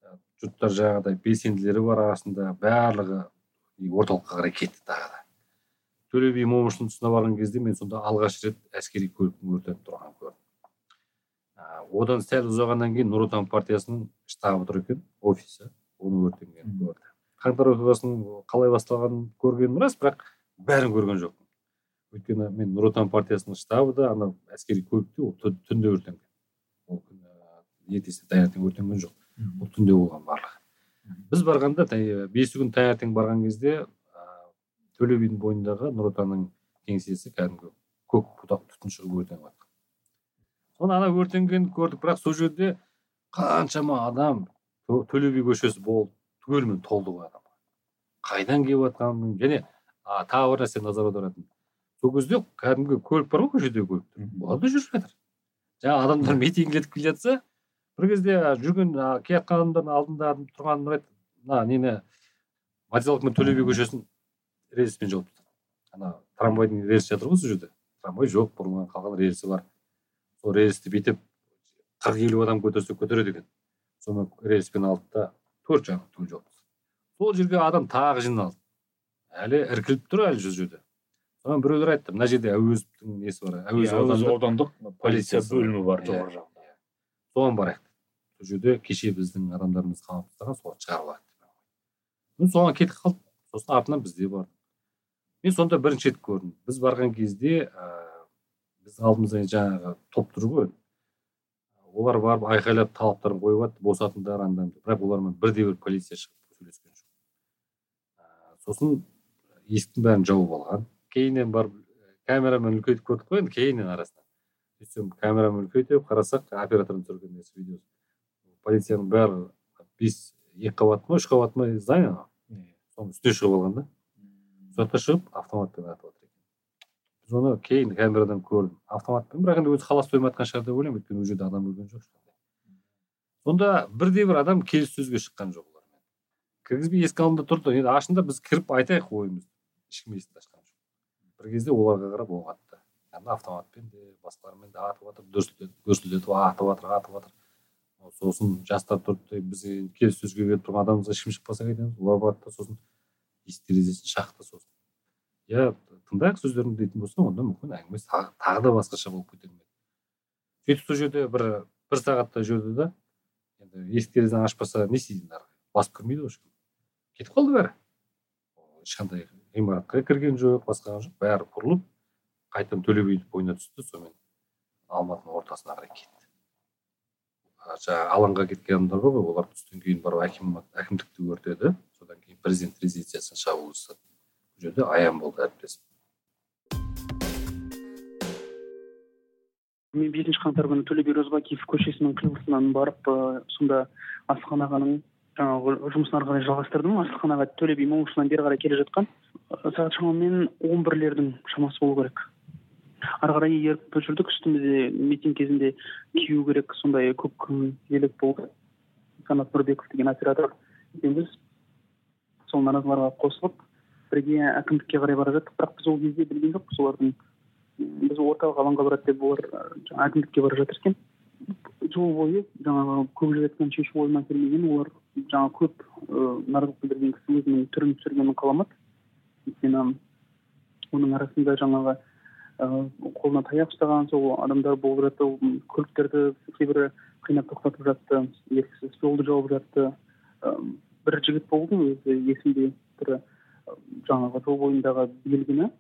[SPEAKER 5] ә, жұрттар жаңағыдай белсенділері бар арасында барлығы орталыққа қарай кетті тағы да. Төле би момышұлының тұсына барған кезде мен сонда алғаш рет әскери көліктің өртеніп тұрғанын көрдім. Одан сәл ұзағаннан кейін нұр отан партиясының штабы тұр екен офисі оның өртенгенін көрді. Қаңтар оқиғасының қалай басталғанын көргенім рас бірақ бәрін көрген жоқпын. Өйткені мен нұр отан партиясының штабы да ана әскери көлікте ол тү- түнде өртенген. Ол күні ертесіне таңертең өртенген жоқ. Ол түнде болған барлығы. Біз барғанда бесі күн таңертең барған кезде төле бидің бойындағы нұр отанның кеңсесі кәдімгі көк бұтақ түтін шығып өртеніп жатқан соны ана өртенгенін көрдік бірақ сол жерде қаншама адам Тө- төле би көшесі болды түгелімен толды ғой адам қайдан келіп жатқанын және а, тағы бір нәрсе назар аударатын сол кезде кәдімгі көлік бар ғой көшедегі көліктер олар да жүріп жатыр жаңағы адамдар митингілетіп келе жатса бір кезде жүрген келе жатқан адамдардың алдында тұрған мына нені мадиялық мен төле би көшесін рельспен жауып ана трамвайдың рельсі жатыр ғой сол жерде. Трамвай жоқ бұрыннан қалған рельсі бар. Сол рельсті бүйтіп қырық елу адам көтерсе көтереді екен. Соны рельспен алды да төрт жағын түгел жауып сол жерге адам тағы жиналды. Әлі іркіліп тұр әлі сол жерде. Содан біреулер айтты мына жерде әуезовтің несі бар? Әуезов
[SPEAKER 4] Иә,
[SPEAKER 5] аудандық
[SPEAKER 4] аудандық полиция бөлімі бар
[SPEAKER 5] Иә.
[SPEAKER 4] жоғары жағында
[SPEAKER 5] соған барайық. Сол жерде кеше біздің адамдарымыз қамап тастаған деп мен соған кетіп қалдым сосын артынан біз де бардық. Мен сонда бірінші рет көрдім. Біз барған кезде ыыы біздің алдымызда жаңағы топ тұр ғой. Олар барып айқайлап талаптарын қойып жатты босатыңдар андай бірақ олармен бірде бір полиция шығып сөйлескен жоқ сосын есіктің бәрін жауып алған. Кейіннен барып камерамен үлкейтіп көрдік қой енді кейіннен арасынан. Сөйтсем камерамен үлкейтіп қарасақ оператордың түсірген несі видеосы. Полицияның бәрі бес екі қабат ма үш қабат ма здание соның үстіне шығып алған да. Жаққа шығып автоматпен атып жатыр екен біз оны кейін камерадан көрдім. Автоматпен. Бірақ енді өзі халас тоймай жатқан шығар деп ойлаймын. Өйткені ол жерде адам өлген жоқ сонда бірде бір адам келіссөзге шыққан жоқ олармен. Кіргізбей есік алдында тұрды. Енді ашыңдар біз кіріп айтайық ойымызды. Ешкім есікті ашқан жоқ. Бір кезде оларға қарап оқ атты яғни автоматпен де басқалармен де атып жатыр дүрсілдетіп атып жатыр атып жатыр сосын жастар тұрды. Біз келіссөзге келіп тұрған адамымызға ешкім шықпаса қайтеміз. Олар барды да сосын есік терезесін шақты сосын. Иә тыңдайық сөздерін дейтін болса онда мүмкін әңгімесі тағы, да басқаша болып кетер ме еді сөйтіп сол жерде бір бір сағаттай жүрді да енді есік терезені ашпаса не істейді ары басып кірмейді ғой ешкім. Кетіп қалды бәрі. Ешқандай ғимаратқа кірген жоқ басқа жоқ. Бәрі бұрылып қайтадан төле бидің бойына түсті сонымен алматының ортасына қарай кетті. Жаңағы алаңға кеткен адамдар бар ғой олар түстен кейін барып әкім әкімдікті өртеді содан кейін президент резиденциясына шабуыл жасады бұл жерде аян болды әріптесім
[SPEAKER 6] мен бесінші қаңтар күні төле би розыбакиев көшесінің қиылысынан барып сонда асылхан ағаның жаңағы жұмысын ары қарай жалғастырдым. Асылхан аға төле би бері қарай келе жатқан. Сағат шамамен он бірлердің шамасы болу керек. Ары қарай еріп жүрдік үстімізде митинг кезінде кию керек сондай көк елек болды қанат нұрбеков деген оператор. Екеуміз сол наразыларға қосылып бірге әкімдікке қарай бара жаттық бірақ біз ол кезде білген жоқпыз олардың біз орталық алаңға барады деп олар жаңағы әкімдікке бара жатыр екен. Жол бойы жаңағы көп жігіттің шешу ойыма келмеген олар жаңағы көп ы, наразылық білдірген кісі өзінің түрін түсіргенін қаламады. Өйткені оның арасында жаңағы қолына таяқ ұстаған сол адамдар болып жатты көліктерді кейбірі қинап тоқтатып жатты еріксіз жолды жауып жатты бір жігіт болды өзі есімде бір жаңағы жол бойындағы белгіні?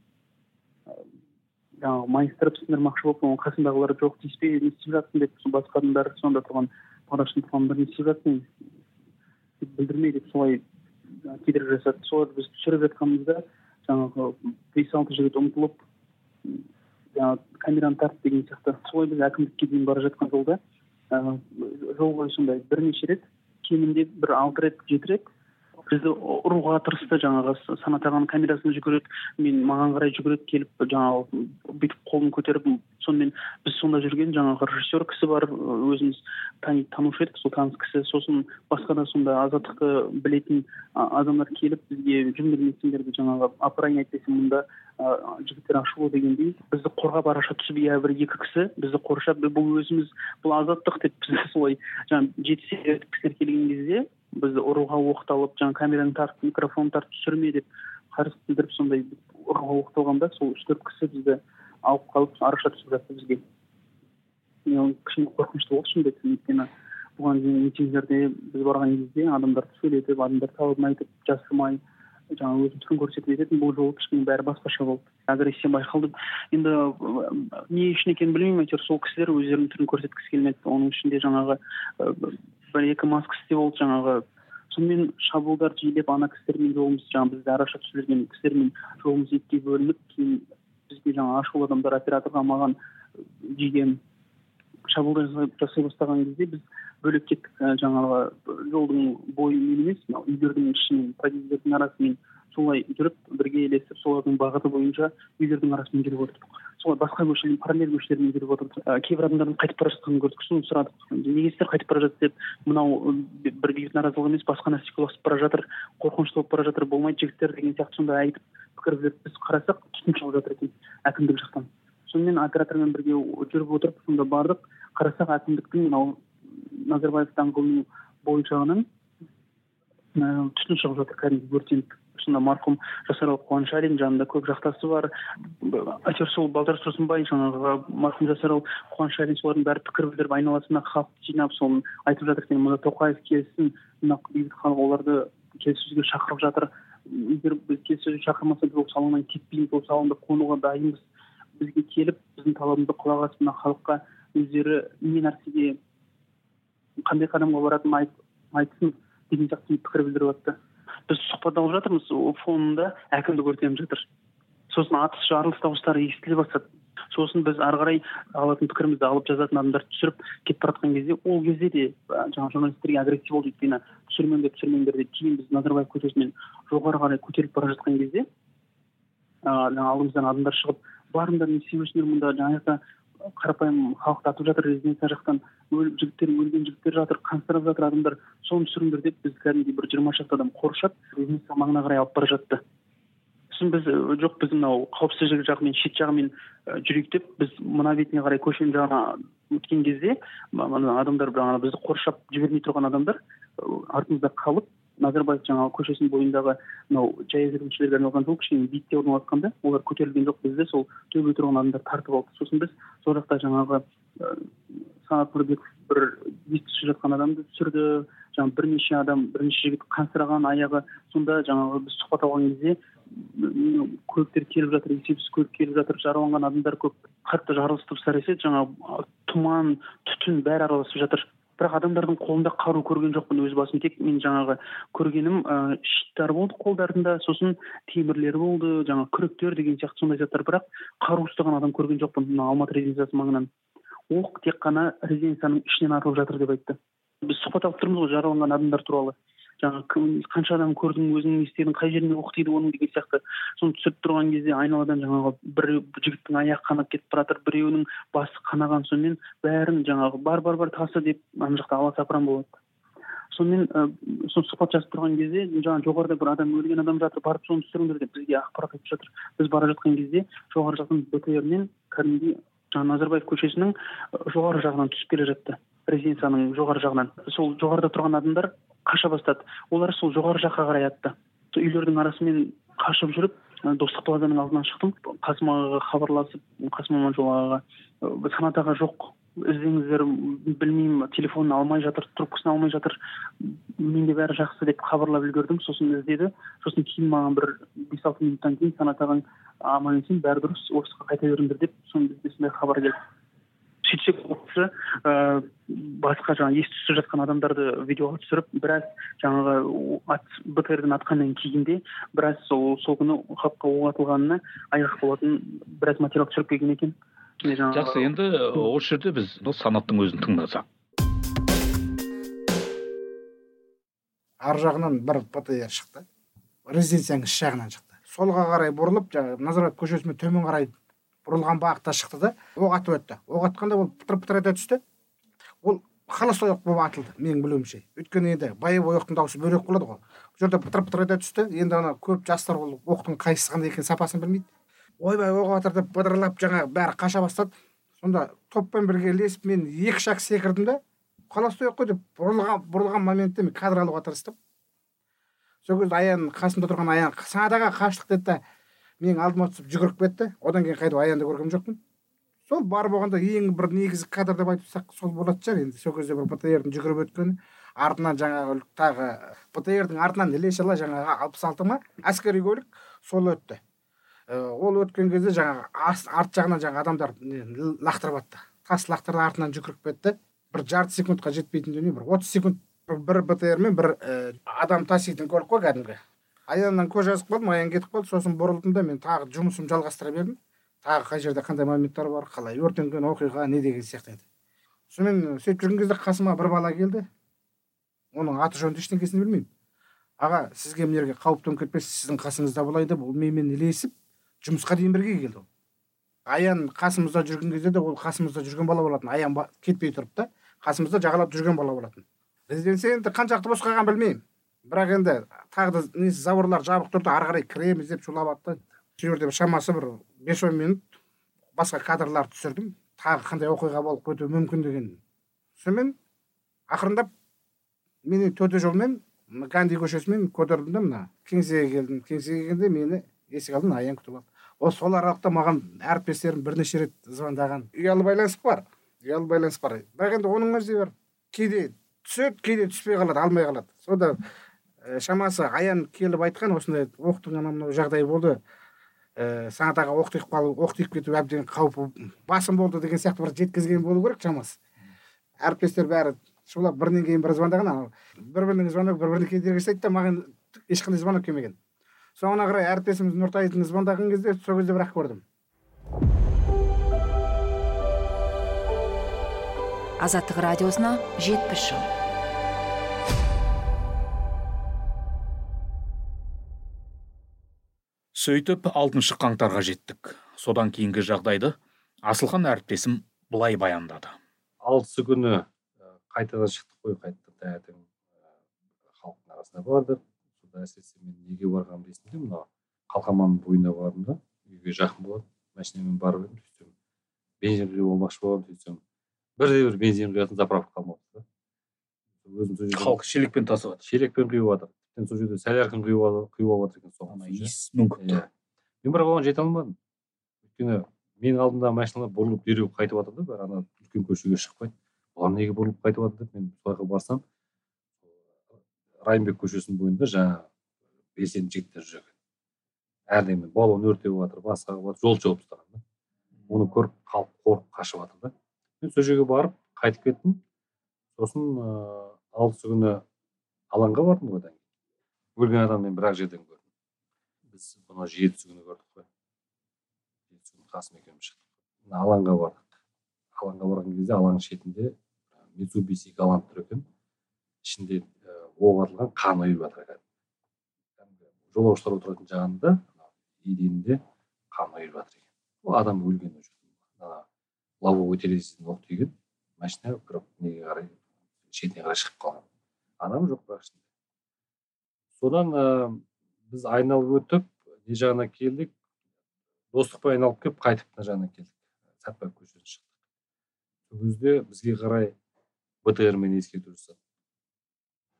[SPEAKER 6] жаңағы майыстырып сындырмақшы болып оның қасындағылар жоқ тиіспе не істеп жатсың деп басқа адамдар сонда тұрған бағдаштың туғандар не істеп жатсың? деп білдірмей деп солай кедергі жасады. Соларды біз түсіріп жатқанымызда жаңағы бес алты жігіт ұмтылып жаңағы камераны тарт деген сияқты. Солай біз әкімдікке дейін бара жатқан жолда жол бойы сондай бірнеше рет кемінде бір алты рет жеті рет бізді ұруға тырысты жаңағы санат ағаның камерасына жүгіреді мен маған қарай жүгіреді келіп жаңағы бүйтіп қолын көтеріп сонымен біз сонда жүрген жаңағы режиссер кісі бар өзіміз тани танушы едік сол таныс кісі. Сосын басқа да сонда азаттықты білетін адамдар келіп бізге жүрмедіңіздер жаңағы апырайын әйтпесе мұнда жігіттер ашулы дегендей бізді қорғап араша түсіп иә бір екі кісі бізді қоршап бұл өзіміз бұл азаттық деп бізді солай жаңағы жеті сегіз кісілер келген кезде бізді ұруға оқталып жаңағы камераны тартып микрофон тартып түсірме деп қарсы білдіріп сондай ұруға оқталғанда сол үш төрт кісі бізді алып қалып араша түсіп жатты бізге. Кішкене қорқынышты болды шынымды айтсам. Өйткені бұған дейін митингілерде біз барған кезде адамдарды сөйлетіп адамдарды талабын айтып жасырмай жаңағы өзінің түрін көрсетіп ететін бұл жолы кішкене бәрі басқаша болды. Агрессия байқалды. Енді не үшін екенін білмеймін әйтеуір. Сол кісілер өздерінің түрін көрсеткісі келмеді. Оның ішінде жаңағы бір екі мас кісі де болды жаңағы. Сонымен шабуылдар жиілеп ана кісілермен жолымыз жаңағы бізді араша түсіп жүрген кісілермен жолымыз екіге бөлініп кейін бізге жаңағы ашулы адамдар операторға маған жиген шабуылдар жасай бастаған кезде біз бөлек кеттік жаңағы жолдың бойымен емес мынау үйлердің ішімен подъездердің арасымен солай жүріп бірге ілесіп солардың бағыты бойынша үйлердің арасымен жүріп отырдық. Солай басқа көшелер параллель көшелермен жүріп отырдық. Кейбір адамдардың қайтып бара жатқанын көрдік соны сұрадық. Неге сіздер қайтып бара жатсыз деп мынау бір наразылық емес басқа нәрсеге ұласып бара жатыр қорқынышты болып бара жатыр болмайды жігіттер деген сияқты сондай айтып пікір білдіріп біз қарасақ түтін шығып жатыр екен әкімдік жақтан. Сонымен оператормен бірге жүріп отырып сонда бардық. Қарасақ әкімдіктің мынау назарбаев даңғылының бойы жағынан түтін шығып жатыр кәдімгі өртеніп. Сонда марқұм жасарал қуаншалин жанында көп жақтасы бар. Әйтеуір сол балдар тұрсынбай жаңағы марқұм жасарал қуаншалин солардың бәрі пікір білдіріп айналасына халықты жинап соны айтып жатыр. Екен мына тоқаев келсін мына бейбіт халық оларды келіссөзге шақырып жатыр. Егер біз келіссөзге шақырмаса біз ол салоннан кетпейміз ол салонда қонуға дайынбыз. Бізге келіп біздің талабымызды құлақ асып мына халыққа өздері не нәрсеге қандай қадамға баратынын айтсын деген сияқты пікір білдіріп жатты біз сұхбат алып жатырмыз фонында әкімдік өртеніп жатыр. Сосын атыс жарылыс дауыстары естіле бастады сосын біз ары қарай алатын пікірімізді алып жазатын адамдарды түсіріп кетіп бара жатқан кезде ол кезде де жаңағы журналистерге агрессия болды өйткені түсірмеңдер түсірмеңдер деп кейін біз назарбаев көшесімен жоғары қарай көтеріліп бара жатқан кезде жаңағы алдымыздан адамдар шығып барыңдар не істеп жүрсіңдер мұнда жаңа жақта қарапайым халықты атып жатыр резиденция жақтан жігіттер өлген жігіттер жатыр қансырап жатыр адамдар. Соны түсіріңдер деп біз кәдімгідей бір жиырма шақты адам қоршап резиденция маңына қарай алып бара жатты. Сосын біз жоқ біз мынау қауіпсіздік жағымен шет жағымен жүрейік деп біз мына бетіне қарай көшенің жағына өткен кезде адамдар бізді қоршап жібермей тұрған адамдар артымызда қалып назарбаев жаңағы көшесінің бойындағы мынау жаяу жүргіншілерге арналған жол кішкене биікте орналасқан да олар көтерілген жоқ бізді. Сол төбе тұрған адамдар тартып алды. Сосын біз сол жақта жаңағы санат нұрбеков бір ес түсіп жатқан адамды түсірді. Жаңағы бірнеше адам бірнеше жігіт қансыраған аяғы. Сонда жаңағы біз сұхбат алған кезде көліктер келіп жатыр есепсіз көлік келіп жатыр жараланған адамдар көп. Қатты жарылыс дыбыстары естіледі жаңағы тұман түтін бәрі араласып жатыр. Бірақ адамдардың қолында қару көрген жоқпын өз басым. Тек мен жаңағы көргенім ыыы щиттар болды қолдарында сосын темірлер болды жаңағы күректер деген сияқты сондай заттар. Бірақ қару ұстаған адам көрген жоқпын мына алматы резиденциясы маңынан. Оқ тек қана резиденцияның ішінен атылып жатыр деп айтты. Біз сұхбат алып тұрмыз ғой жараланған адамдар туралы. Жаңағы кім қанша адам көрдің өзің не істедің қай жеріне оқ тиді оның деген сияқты. Соны түсіріп тұрған кезде айналадан жаңағы бір жігіттің аяғы қанап кетіп бара жатыр біреуінің басы қанаған сонымен бәрін жаңағы бар бар бар тасы деп ана жақта аласапыран болады. Сонымен соны сұхбат жазып тұрған кезде жаңағы жоғарыда бір адам өлген адам жатыр барып соны түсіріңдер деп бізге ақпарат айтып жатыр. Біз бара жатқан кезде жоғары жақтан бтрнен кәдімгідей жаңағы назарбаев көшесінің жоғары жағынан түсіп келе жатты. Резиденцияның жоғары жағынан. Сол жоғарыда тұрған адамдар қаша бастады. Олар сол жоғары жаққа қарай атты үйлердің арасымен қашып жүріп достық плазаның алдынан шықтым. Қасым ағаға хабарласып қасым аманжол ағаға «Ә, санат аға жоқ іздеңіздер білмеймін телефонын алмай жатыр трубкасын алмай жатыр менде бәрі жақсы деп хабарлап үлгердім. Сосын іздеді. Сосын кейін маған бір бес алты минуттан кейін санат ағаң аман есен бәрі дұрыс офисқа қайта беріңдер деп соны бізде сондай хабар келді. Сөйтсек ол кісі ә, басқа жаңағы ес түссіз жатқан адамдарды видеоға түсіріп біраз жаңағы ат бтрдың атқаннан кейін де біраз сол сол күні халыққа оқ атылғанына айғақ болатын біраз материал түсіріп келген екен.
[SPEAKER 4] Жақсы енді осы жерде біз санаттың өзін тыңдасақ.
[SPEAKER 7] Ар жағынан бір птр шықты резиденцияның іш жағынан шықты. Солға қарай бұрылып жаңағы назарбаев көшесімен төмен қарай бұрылған бағытта шықты да оқ атып өтті. Оқ атқанда ол пытыр пытыр ете түсті. Ол холостой оқ болып атылды менің білуімше. Өйткені енді боевой оқтың дауысы бөлек болады ғой. Бұл жерде пытыр пытыр ете түсті. Енді ана көп жастар ол оқтың қайсысы қандай екенін сапасын білмейді. Ойбай оқ жатыр деп быдырлап жаңағы бәрі қаша бастады. Сонда топпен бірге ілесіп мен екі шаг секірдім да холостой оқ қой деп бұрылған бұрылған моментте мен кадр алуға тырыстым. Сол кезде аян қасымда тұрған аян санат аға қаштық деді да менің алдыма түсіп жүгіріп кетті. Одан кейін қайта аянды көрген жоқпын. Сол бар болғанда ең бір негізгі кадр деп айтсақ сол болатын шығар енді. Сол кезде бір бтрдің жүгіріп өткені артынан жаңағы тағы бтрдің артынан іле шала жаңағы алпыс алты ма? Әскери көлік сол өтті. Ә, ол өткен кезде жаңағы арт жағынан жаңағы адамдар лақтырып жатты тас лақтырды артынан жүгіріп кетті. Бір жарты секундқа жетпейтін дүние бір отыз секунд бір- бтр мен бір ә, адам таситын көлік қой кәдімгі. Аяннан көз жазып қалдым аян кетіп қалды. Сосын бұрылдым да мен тағы жұмысымды жалғастыра бердім. Тағы қай жерде қандай моменттер бар қалай өртенген оқиға не деген сияқты еді сонымен сөйтіп жүрген кезде қасыма бір бала келді. Оның аты жөнді ештеңкесін білмеймін аға сізге мына жерге қауіп төніп кетпесін сіздің қасыңызда болайын деп ол менімен ілесіп жұмысқа дейін бірге келді ол. Аян қасымызда жүрген кезде де ол қасымызда жүрген бала болатын. Аян кетпей тұрып та қасымызда жағалап жүрген бала болатын. Резиденция енді қаншалықты бос қалғанын білмеймін. Бірақ енді тағы да несі заборлар жабық тұрды ары қарай кіреміз деп шулап жатты сол жерде бір шамасы бір бес он минут басқа кадрлар түсірдім. Тағы қандай оқиға болып кетуі мүмкін деген сонымен ақырындап мен төте жолмен ганди көшесімен көтерілдім да мына кеңсеге келдім. Кеңсеге келгенде мені есік алдынан аян күтіп алды. Ол сол аралықта маған әріптестерім бірнеше рет звондаған. Ұялы байланыс бар ұялы байланыс бар. Бірақ енді оның өзі де бар. Кейде түседі кейде түспей қалады алмай қалады. Сонда ә, шамасы аян келіп айтқан осындай оқтың анау мынау жағдай болды. Ә, сағат аға оқ тиіп қалу оқ тиіп кету әбден қаупі басым болды деген сияқты бір жеткізген болу керек шамасы. Әріптестер бәрі шулап бірінен кейін бірі звондаған анау бір бірінің звонок бір біріне кедергі жасайды да маған ешқандай звонок келмеген. Соңына қарай әріптесіміз нұртайдың звондаған кезде сол кезде бірақ көрдім.
[SPEAKER 3] Азаттық радиосына жетпіс жыл.
[SPEAKER 4] Сөйтіп алтыншы қаңтарға жеттік. Содан кейінгі жағдайды асылхан әріптесім былай баяндады.
[SPEAKER 5] Алтысы күні қайтадан шықтық қой қайтадан таңертең халықтың арасына бардық. Сонда әсіресе мен неге барғанымды есімде мына қалқаманның бойына бардым да үйге жақын болады машинамен барып едім сөйтсем бензин құю болмақшы болдым сөйтсем бірде бір бензин құятын заправка қалмапты да. Өзім сол жерден
[SPEAKER 4] халық шелекпен тасып жатыр
[SPEAKER 5] шелекпен құйып жатыр тіптен сол жерде құйып ал- құйып алып жатыр екен
[SPEAKER 4] иіс мүңкіп тұр
[SPEAKER 5] иә мен бірақ оған жете алмадым өйткені менің алдымдағы машиналар бұрылып дереу қайтып жатыр да бәрі ана үлкен көшеге шықпайды олар неге бұрылып қайтып жатыр деп мен сол жаққа барсам райымбек көшесінің бойында жаңағы белсенді жігіттер жүр екен әрдайым баллон өртеп жатыр басқа қылып жатыр жол жауып тастаған да оны көріп халық қорқып қашып жатыр да мен сол жерге барып қайтып кеттім сосын ыыы алтысы күні алаңға бардым ғой өлген адамды мен бір жерден көрдім. Біз жетісі күні көрдік қой. Қасым екеуміз шықтық. Мына алаңға бардық. Алаңға барған кезде алаңның шетінде митсубиси галант тұр екен. Ішінде оқ атылған қан ұйып жатыр кәдімгі жолаушылар отыратын жағында еденінде қан ұйып жатыр екен. Ол адам өлген уже. Ана лобовой терезесінен оқ тиген машина кіріп неге қарай шетіне қарай шығып қалған. Адам жоқ бірақ ішінде. Содан ә, біз айналып өтіп не жағына келдік? Достықпен айналып келіп қайтып мына жағына келдік. Сәтбаев көшесіне шықтық. Сол кезде бізге қарай бтр мен ескерту жасады.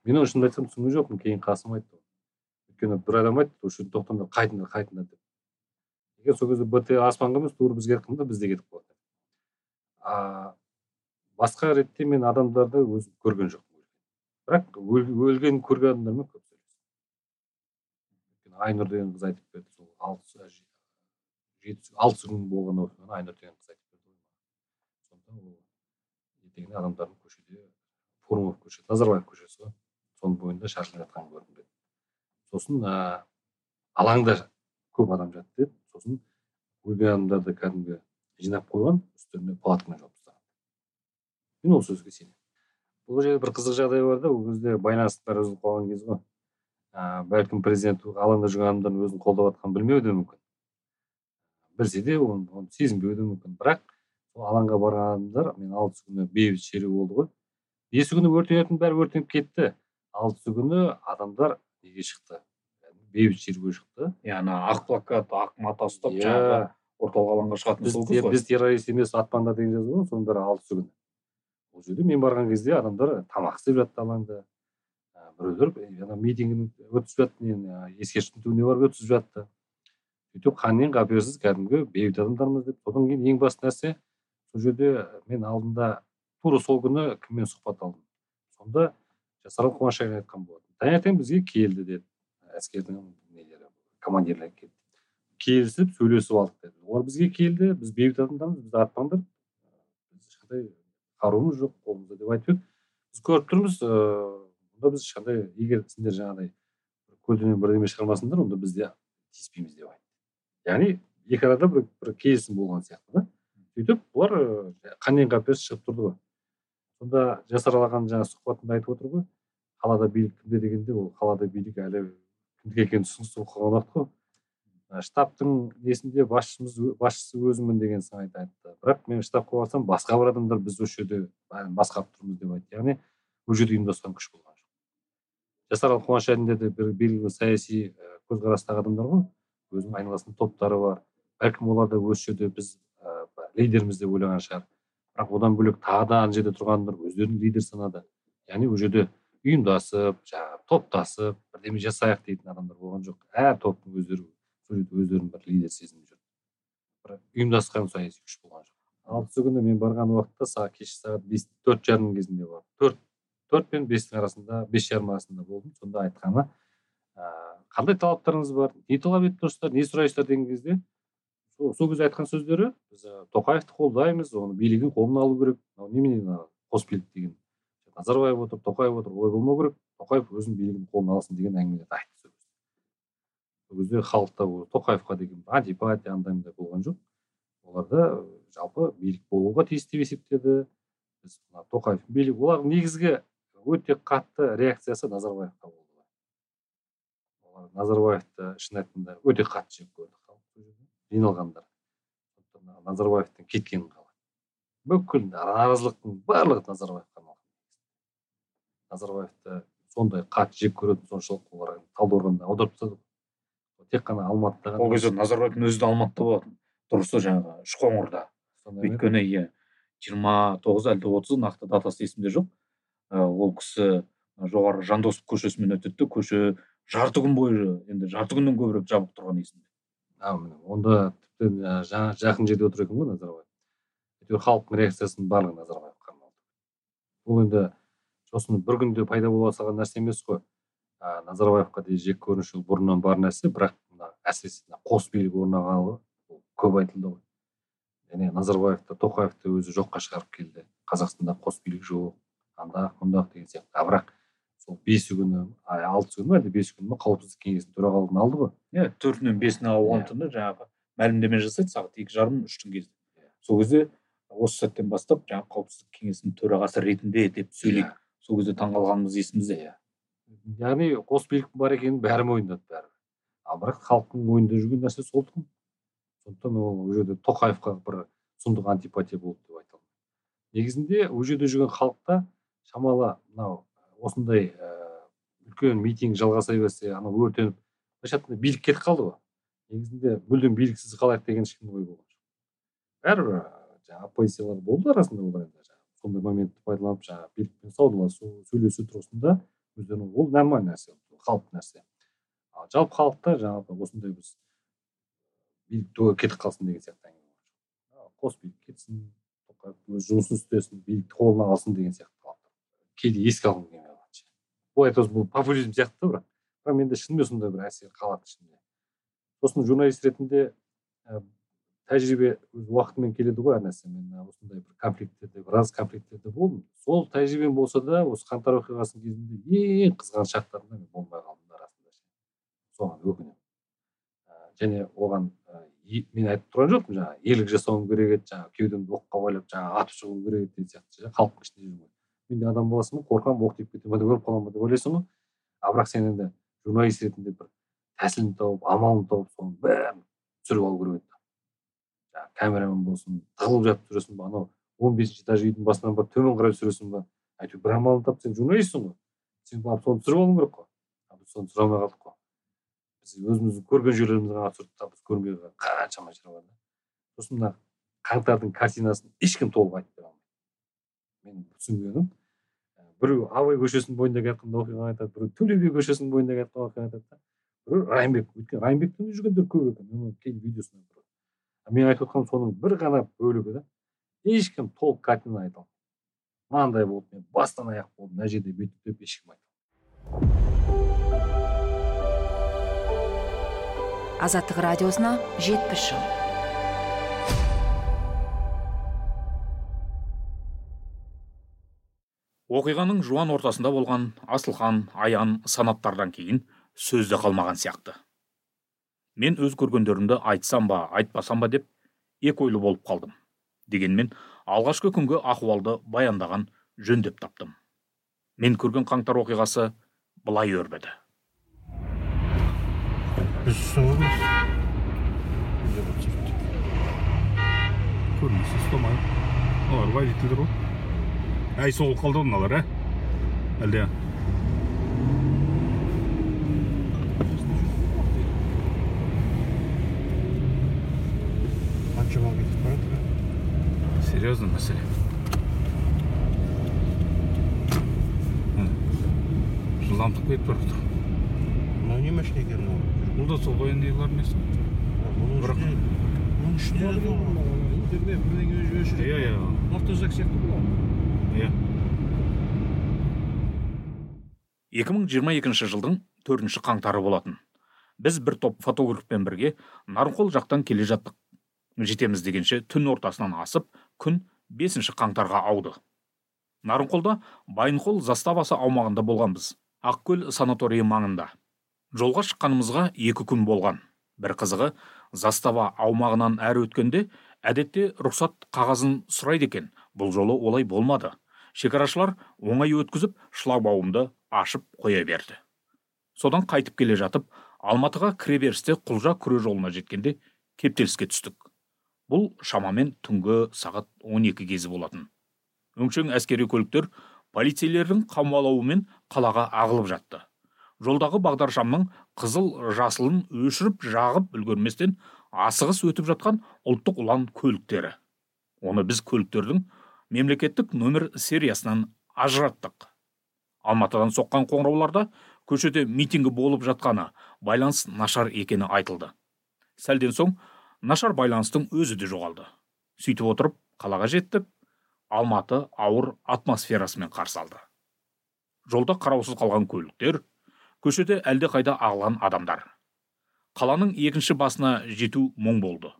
[SPEAKER 5] Мен оны шынымды айтсам түсінген жоқпын кейін қасым айтты өйткені бір адам айтты осы жерде тоқтаңдар қайтыңдар қайтыңдар деп. Егер сол кезде бтр аспанға емес тура бізге кеткен бізде кетіп қалатын а басқа ретте мен адамдарды өзім көрген жоқпын. Бірақ өлген көрген адамдармен көп? Айнұр деген қыз айтып берді сол алты жеті алты күн болған оқиғаны айнұр деген қыз айтып берді сонда ол ертеңіне адамдардың көшеде фурумов көшесі назарбаев көшесі ғой. Соның бойында шашылып жатқанын көрдім деді сосын ә, алаңда көп адам жатты деді сосын өлген адамдарды кәдімгі жинап қойған үстеріне палаткамен жауып тастаған. Мен ол сөзге сенемін. Бұл жерде бір қызық жағдай бар да ол кезде байланыстың бәрі үзіліп қалған кез ғой. Ә, бәлкім президент алаңда жүрген адамдардың өзін қолдап жатқанын білмеуі де мүмкін. Білсе де оны, оны сезінбеуі де мүмкін. Бірақ сол алаңға барған адамдар мен алтысы күні бейбіт шеру болды ғой. Бесі күні өртенетін бәрі өртеніп кетті. Алтысы күні адамдар неге шықты? Бейбіт шеруге шықты.
[SPEAKER 4] Иә ана ақ плакат ақ мата ұстап
[SPEAKER 5] иә.
[SPEAKER 4] жаңағы орталық алаңға шығатын
[SPEAKER 5] біз,
[SPEAKER 4] сол ғой
[SPEAKER 5] біз террорист емес атпаңдар деген жазу ғой соның бәрі алтысы күні. Ол жерде мен барған кезде адамдар тамақ істеп жатты алаңда. Біреулер ана митингін өткізіп жатты не ескерткіштің түбіне барып өткізіп жатты. Сөйтіп қаннен қаперсіз кәдімгі бейбіт адамдармыз деп. Содан кейін ең басты нәрсе сол жерде мен алдында тура сол күні кіммен сұхбат алдым? Сонда жасарал қуанышбаев айтқан болатын. Таңертең бізге келді деді. Әскердің нелері командирлері келді. Келісіп сөйлесіп алдық деді. Олар бізге келді біз бейбіт адамдармыз бізді атпаңдар ешқандай қаруымыз жоқ қолымызда деп айтып еді. Біз көріп тұрмыз ыыы онда біз ешқандай егер сендер жаңағыдай көлденең бірдеме шығармасыңдар онда біз де тиіспейміз деп айтты яғни екі арада бір, бір келісім болған сияқты да. Сөйтіп бұлар қаннен қаперсіз шығып тұрды ғой. Сонда жасар ағаның жаңағы сұхбатында айтып отыр ғой. Қалада билік кімде? дегенде ол қалада билік әлі кімдікі екенін түсініксіз қалған уақыт қой. Штабтың несінде басшымыз басшысы өзіммін деген сыңайда айтты. Бірақ мен штабқа барсам басқа бір адамдар біз осы жерде басқарып тұрмыз деп айтты. Яғни ол жерде ұйымдасқан күш болған жоқ жасарал қуаныш де бір белгілі саяси көзқарастағы адамдар ғой. Өзінің айналасында топтары бар. Бәлкім олар да осы жерде біз ә, лидерміз деп ойлаған шығар. Бірақ одан бөлек тағы да ана жерде тұрғандар өздерін лидер санады. Яғни ол жерде ұйымдасып жаңағы топтасып бірдеме жасайық дейтін адамдар болған жоқ. Әр топтың өздері сол жерде өздерін бір лидер сезініп жүр. Бір ұйымдасқан саяси күш болған жоқ. Алтысы күні мен барған уақытта сағат кешкі сағат бес төрт жарым кезінде бардым төрт төрт пен бестің арасында бес жарым арасында болдым сонда айтқаны. Ә, қандай талаптарыңыз бар? Не талап етіп тұрсыздар? Не сұрайсыздар деген кезде сол, кезде айтқан сөздері біз тоқаевты қолдаймыз оны билігін қолына алу керек. Мынау немене қос билік деген. Назарбаев отыр тоқаев отыр олай болмау керек. Тоқаев өзінің билігін қолына алсын деген әңгімелерді айтты сол кезде. Халықта тоқаевқа деген антипатия андай мындай болған жоқ. Оларда жалпы билік болуға тиісті деп есептеді. Біз мына тоқаев билік олардың негізгі өте қатты реакциясы назарбаевқа болды. Олар назарбаевты шын айтқанда өте қатты жек көрді халық жиналғандар. Назарбаевтың кеткенін қалайды бүкіл наразылықтың барлығы назарбаевқа назарбаевты сондай қатты жек көретін соншалық олар талдықорғанда аударып тастады тек қана алматыда
[SPEAKER 4] ол кезде назарбаевтың өзі де алматыда болатын. Дұрысы жаңағы үшқоңырда. Өйткені иә жиырма тоғыз әлде отыз нақты датасы есімде жоқ. Ол кісі жоғары жандосов көшесімен өтеді көше жарты күн бойы енді жарты күннен көбірек жабық тұрған есімде.
[SPEAKER 5] Онда тіпті жақын жерде отыр екен ғой назарбаев. Әйтеуір халықтың реакциясының барлығы назарбаевқа бұл енді сосын бір күнде пайда бола салған нәрсе емес қой. Ә, назарбаевқа деген жек көрініш ол бұрыннан бар нәрсе бірақ мына әсіресе мына қос билік орнағалы ол көп айтылды ғой. Және назарбаев та тоқаев та өзі жоққа шығарып келді. Қазақстанда қос билік жоқ. Андақ мұндақ деген сияқты а бірақ сол бесі күні алтысы күні ма әлде бесі күні ма қауіпсіздік кеңесінің төрағалығын алды ғой.
[SPEAKER 4] Иә төртінен бесіне алған иә. түні жаңағы мәлімдеме жасайды сағат екі жарым үштің кезде сол кезде осы сәттен бастап жаңағы қауіпсіздік кеңесінің төрағасы ретінде деп сөйлейді сол кезде таңқалғанымыз есімізде.
[SPEAKER 5] Иә. Яғни қос биліктің бар екенін бәрі мойындады бәрі ал бірақ халықтың мойнында жүрген нәрсе сол тұғын. Сондықтан ол ол жерде тоқаевқа бір сұмдық антипатия болды деп айта аламын негізінде ол жерде жүрген халықта шамалы мынау осындай ә, үлкен митинг жалғаса берсе анау өртеніп былайша айтқанда билік кетіп қалды ғой. Негізінде мүлдем биліксіз қалайық деген ешкімнің ойы болған жоқ. Бәрібір жаңағы оппозициялар болды арасында олар енді сондай моментті пайдаланып жаңағы билікпен саудаласу сөйлесу тұрғысында өздерінің ол нормальный нәрсе қалыпты нәрсе. Ал жалпы халықта жаңағы осындай біз билік кетіп қалсын деген сияқты әңгіме қос билік кетсін өз жұмысын істесін билікті қолына алсын деген сияқты. Кейде еске алғым келмей қалады былай айтып бұл популизм сияқты бірақ бірақ менде шынымен сондай бір әсер қалады ішімде. Сосын журналист ретінде ә, тәжірибе өз уақытымен келеді ғой әр нәрсе. Мен осындай бір конфликттерде біраз конфликттерде болдым. Сол тәжірибем болса да осы қаңтар оқиғасының кезінде ең қызған шақтарында мен болмай қалдым расында соған өкінемін. Және оған мен айтып тұрған жоқпын жаңағы ерлік жасауым керек еді жаңағы кеудемді оққа байлап жаңағы атып шығуым керек еді деген сияқты халықтың ішінде жүрмін мен адам баласымын қорқамын оқ тиіп кете ма деп өліп қаламын ба деп ойлайсың ғой а бірақ сен енді журналист ретінде бір тәсілін тауып амалын тауып соның бәрін түсіріп алу керек еді. Жаңағы камерамен болсын тығылып жатып түсіресің ба? Анау он бесінші этаж үйдің басынан барып төмен қарай түсіресің ба? Әйтеуір бір амалын тап сен журналистсің ғой. Сен барып соны түсіріп алуың керек қой. Біз соны түсіре алмай қалдық қой. Біз өзіміздің көрген жерлерімізді ғана түсірдік та біз көрмей қаншама жер бар да. Сосын мына қаңтардың картинасын ешкім толық айтып бере алмайды менің түсінгенім біреу абай көшесінің бойындағы айтқан оқиғаны айтады біреу төле би көшесінің бойындағы айтқан оқиғаны айтады да. Біреу райымбек өйткені райымбектен жүргендер көп екен мен оны кейін видеосын мен айтып отқаным соның бір ғана бөлігі да ешкім толық картина айта алмайды. Мынандай болды мен бастан аяқ болдым мына жерде бүйтіп деп ешкім айта
[SPEAKER 3] азаттық радиосына жетпіс жыл.
[SPEAKER 4] Оқиғаның жуан ортасында болған асылхан аян санаттардан кейін сөз де қалмаған сияқты. Мен өз көргендерімді айтсам ба айтпасам ба деп екі ойлы болып қалдым дегенмен алғашқы күнгі ахуалды баяндаған жөн деп таптым. Мен көрген қаңтар оқиғасы былай өрбіді.
[SPEAKER 8] Біз
[SPEAKER 9] ұстамайды олар водительдер ғой әй соғылып қалды ғой мыналар ә әлде
[SPEAKER 8] қанша бал кетіп бара жатыр
[SPEAKER 9] серьезный мәселе жылдамдық кетіп бара жатыр
[SPEAKER 8] мынау не машина екен мынау
[SPEAKER 9] бұл да сол военныйлар емес
[SPEAKER 8] мұның
[SPEAKER 9] Бірақ-
[SPEAKER 8] мұның ішінде интернет бірдеңе өшіріп
[SPEAKER 9] иә иә
[SPEAKER 8] автозак сияқты бұл
[SPEAKER 9] иә.
[SPEAKER 4] 2022 жылдың төртінші қаңтары болатын. Біз бір топ фотографпен бірге нарынқол жақтан келе жаттық. Жетеміз дегенше түн ортасынан асып күн бесінші қаңтарға ауды. Нарынқолда байынқол заставасы аумағында болғанбыз ақкөл санаторийі маңында. Жолға шыққанымызға екі күн болған. Бір қызығы застава аумағынан әрі өткенде әдетте рұқсат қағазын сұрайды екен. Бұл жолы олай болмады. Шекарашылар оңай өткізіп шлагбаумды ашып қоя берді. Содан қайтып келе жатып алматыға кіреберісте құлжа күре жолына жеткенде кептеліске түстік. Бұл шамамен түнгі сағат 12 кезі болатын. Өңшең әскери көліктер полицейлердің қамалауымен қалаға ағылып жатты. Жолдағы бағдаршамның қызыл жасылын өшіріп жағып үлгерместен асығыс өтіп жатқан ұлттық ұлан көліктері. Оны біз көліктердің мемлекеттік нөмір сериясынан ажыраттық. Алматыдан соққан қоңырауларда көшеде митингі болып жатқаны байланыс нашар екені айтылды. Сәлден соң нашар байланыстың өзі де жоғалды. Сөйтіп отырып қалаға жеттік алматы ауыр атмосферасымен қарсы алды. Жолда қараусыз қалған көліктер көшеде әлдеқайда ағылған адамдар. Қаланың екінші басына жету мұң болды.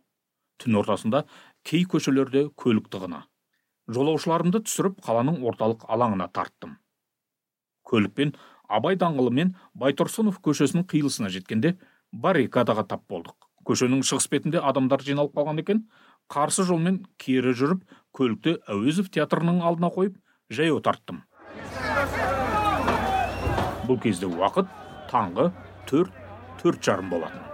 [SPEAKER 4] Түн ортасында кей көшелерде көлік тығыны. Жолаушыларымды түсіріп қаланың орталық алаңына тарттым. Көлікпен абай даңғылы мен байтұрсынов көшесінің қиылысына жеткенде баррикадаға тап болдық. Көшенің шығыс бетінде адамдар жиналып қалған екен. Қарсы жолмен кері жүріп көлікті әуезов театрының алдына қойып жаяу тарттым. Бұл кезде уақыт таңғы төрт төрт жарым болатын.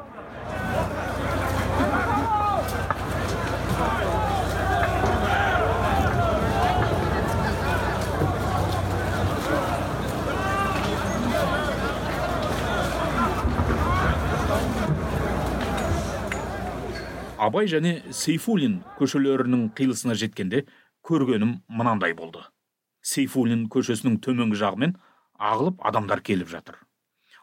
[SPEAKER 4] Абай және сейфуллин көшелерінің қиылысына жеткенде көргенім мынандай болды. Сейфуллин көшесінің төменгі жағымен ағылып адамдар келіп жатыр.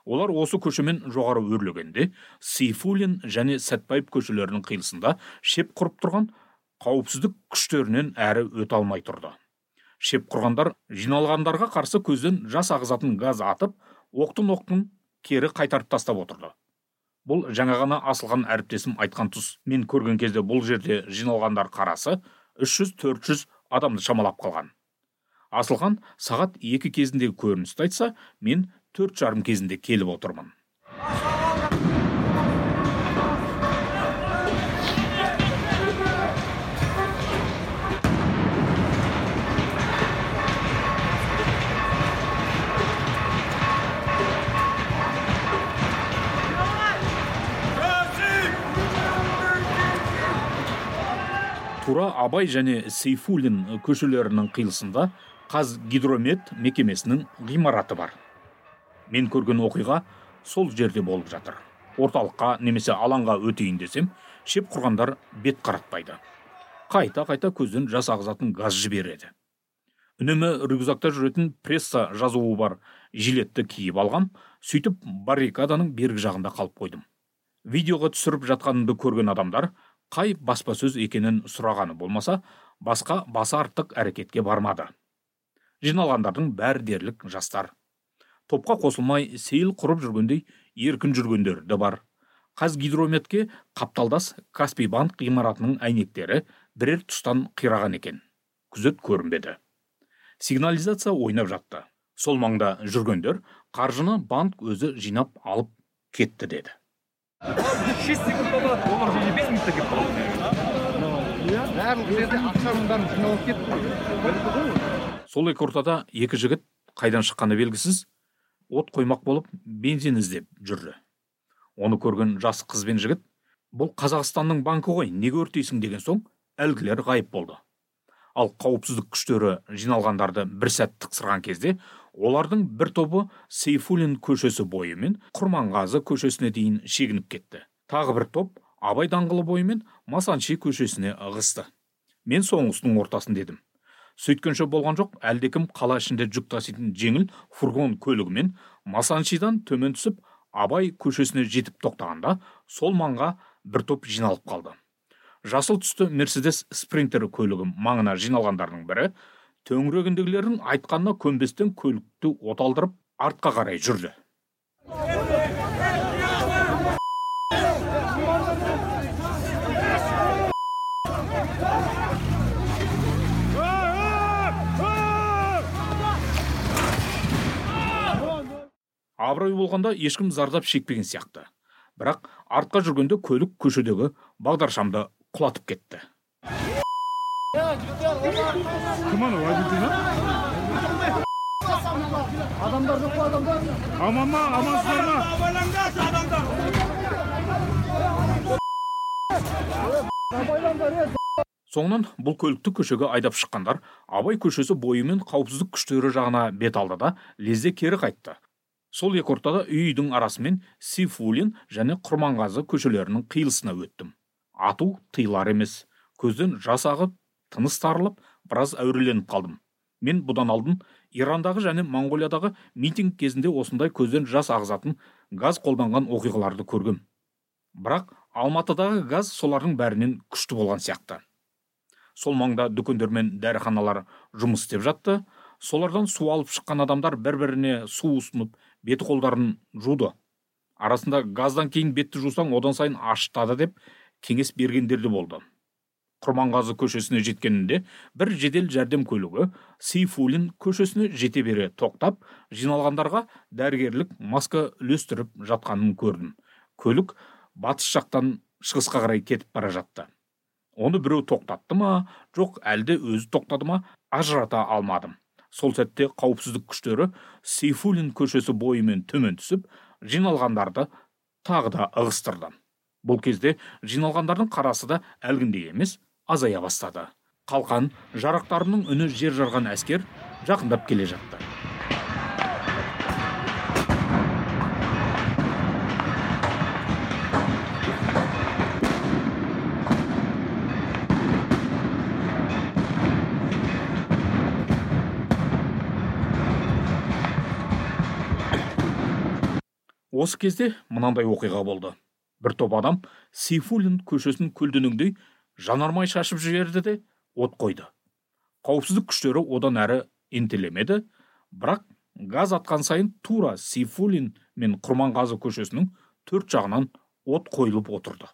[SPEAKER 4] Олар осы көшемен жоғары өрлегенде сейфуллин және сәтбаев көшелерінің қиылысында шеп құрып тұрған қауіпсіздік күштерінен әрі өте алмай тұрды. Шеп құрғандар жиналғандарға қарсы көзден жас ағызатын газ атып оқтын оқтын кері қайтарып тастап отырды. Бұл жаңа ғана асылған әріптесім айтқан тұс. Мен көрген кезде бұл жерде жиналғандар қарасы 300-400 адамды шамалап қалған. Асылхан сағат екі кезінде көріністі айтса мен төрт жарым кезінде келіп отырмын. Абай және сейфуллин көшелерінің қиылысында қазгидромет мекемесінің ғимараты бар. Мен көрген оқиға сол жерде болып жатыр. Орталыққа немесе алаңға өтейін десем шеп құрғандар бет қаратпайды. Қайта қайта көзден жас ағызатын газ жібереді. Үнемі рюкзакта жүретін пресса жазуы бар. Жилетті киіп алғам сөйтіп баррикаданың бергі жағында қалып қойдым. Видеоға түсіріп жатқанымды көрген адамдар қай баспасөз екенін сұрағаны болмаса басқа басы артық әрекетке бармады. Жиналғандардың бәрі дерлік жастар. Топқа қосылмай сейіл құрып жүргендей еркін жүргендер де бар. Қазгидрометке қапталдас каспий банк ғимаратының әйнектері бірер тұстан қираған екен. Күзет көрінбеді. Сигнализация ойнап жатты. Сол маңда жүргендер қаржыны банк өзі жинап алып кетті деді. Сол екі ортада екі жігіт қайдан шыққаны белгісіз. От қоймақ болып бензин іздеп жүрді. Оны көрген жас қыз бен жігіт бұл қазақстанның банкі ғой неге өртейсің? деген соң әлгілер ғайып болды. Ал қауіпсіздік күштері жиналғандарды бір сәт тықсырған кезде олардың бір тобы сейфуллин көшесі бойымен құрманғазы көшесіне дейін шегініп кетті. Тағы бір топ абай даңғылы бойымен масанчи көшесіне ығысты. Мен соңғысының ортасын дедім сөйткенше болған жоқ әлдекім қала ішінде жүк таситын жеңіл фургон көлігімен масанчидан төмен түсіп абай көшесіне жетіп тоқтағанда сол маңға бір топ жиналып қалды. Жасыл түсті мерседес спринтер көлігі маңына жиналғандардың бірі төңірегіндегілердің айтқанына көнбестен көлікті оталдырып артқа қарай жүрді. Абырой болғанда ешкім зардап шекпеген сияқты. Бірақ артқа жүргенде көлік көшедегі бағдаршамды құлатып кетті.
[SPEAKER 9] Кім ана водитель
[SPEAKER 8] адамдар жоқ па адамдар
[SPEAKER 9] аман ма амансыздар ма
[SPEAKER 4] соңынан бұл көлікті көшеге айдап шыққандар абай көшесі бойымен қауіпсіздік күштері жағына бет алды да лезде кері қайтты. Сол екі ортада үй үйдің арасымен сейфуллин және құрманғазы көшелерінің қиылысына өттім. Ату тыйылар емес. Көзден жас ағып тыныс тарылып біраз әуреленіп қалдым. Мен бұдан алдын ирандағы және моңғолиядағы митинг кезінде осындай көзден жас ағызатын газ қолданған оқиғаларды көргем. Бірақ алматыдағы газ солардың бәрінен күшті болған сияқты. Сол маңда дүкендер мен дәріханалар жұмыс істеп жатты. Солардан су алып шыққан адамдар бір біріне су ұсынып беті қолдарын жуды. Арасында газдан кейін бетті жусаң одан сайын ашытады деп кеңес бергендер де болды. Құрманғазы көшесіне жеткенінде бір жедел жәрдем көлігі сейфуллин көшесіне жете бере тоқтап жиналғандарға дәрігерлік маска үлестіріп жатқанын көрдім. Көлік батыс жақтан шығысқа қарай кетіп бара жатты. Оны біреу тоқтатты ма жоқ әлде өзі тоқтады ма ажырата алмадым. Сол сәтте қауіпсіздік күштері сейфуллин көшесі бойымен төмен түсіп жиналғандарды тағы да ығыстырды. Бұл кезде жиналғандардың қарасы да әлгіндей емес азая бастады. Қалқан жарақтарының үні жер жарған әскер жақындап келе жатты. Осы кезде мынандай оқиға болды. Бір топ адам сейфуллин көшесін көлденеңдей жанармай шашып жіберді де от қойды. Қауіпсіздік күштері одан әрі ентелемеді бірақ газ атқан сайын тура сейфуллин мен құрманғазы көшесінің төрт жағынан от қойылып отырды.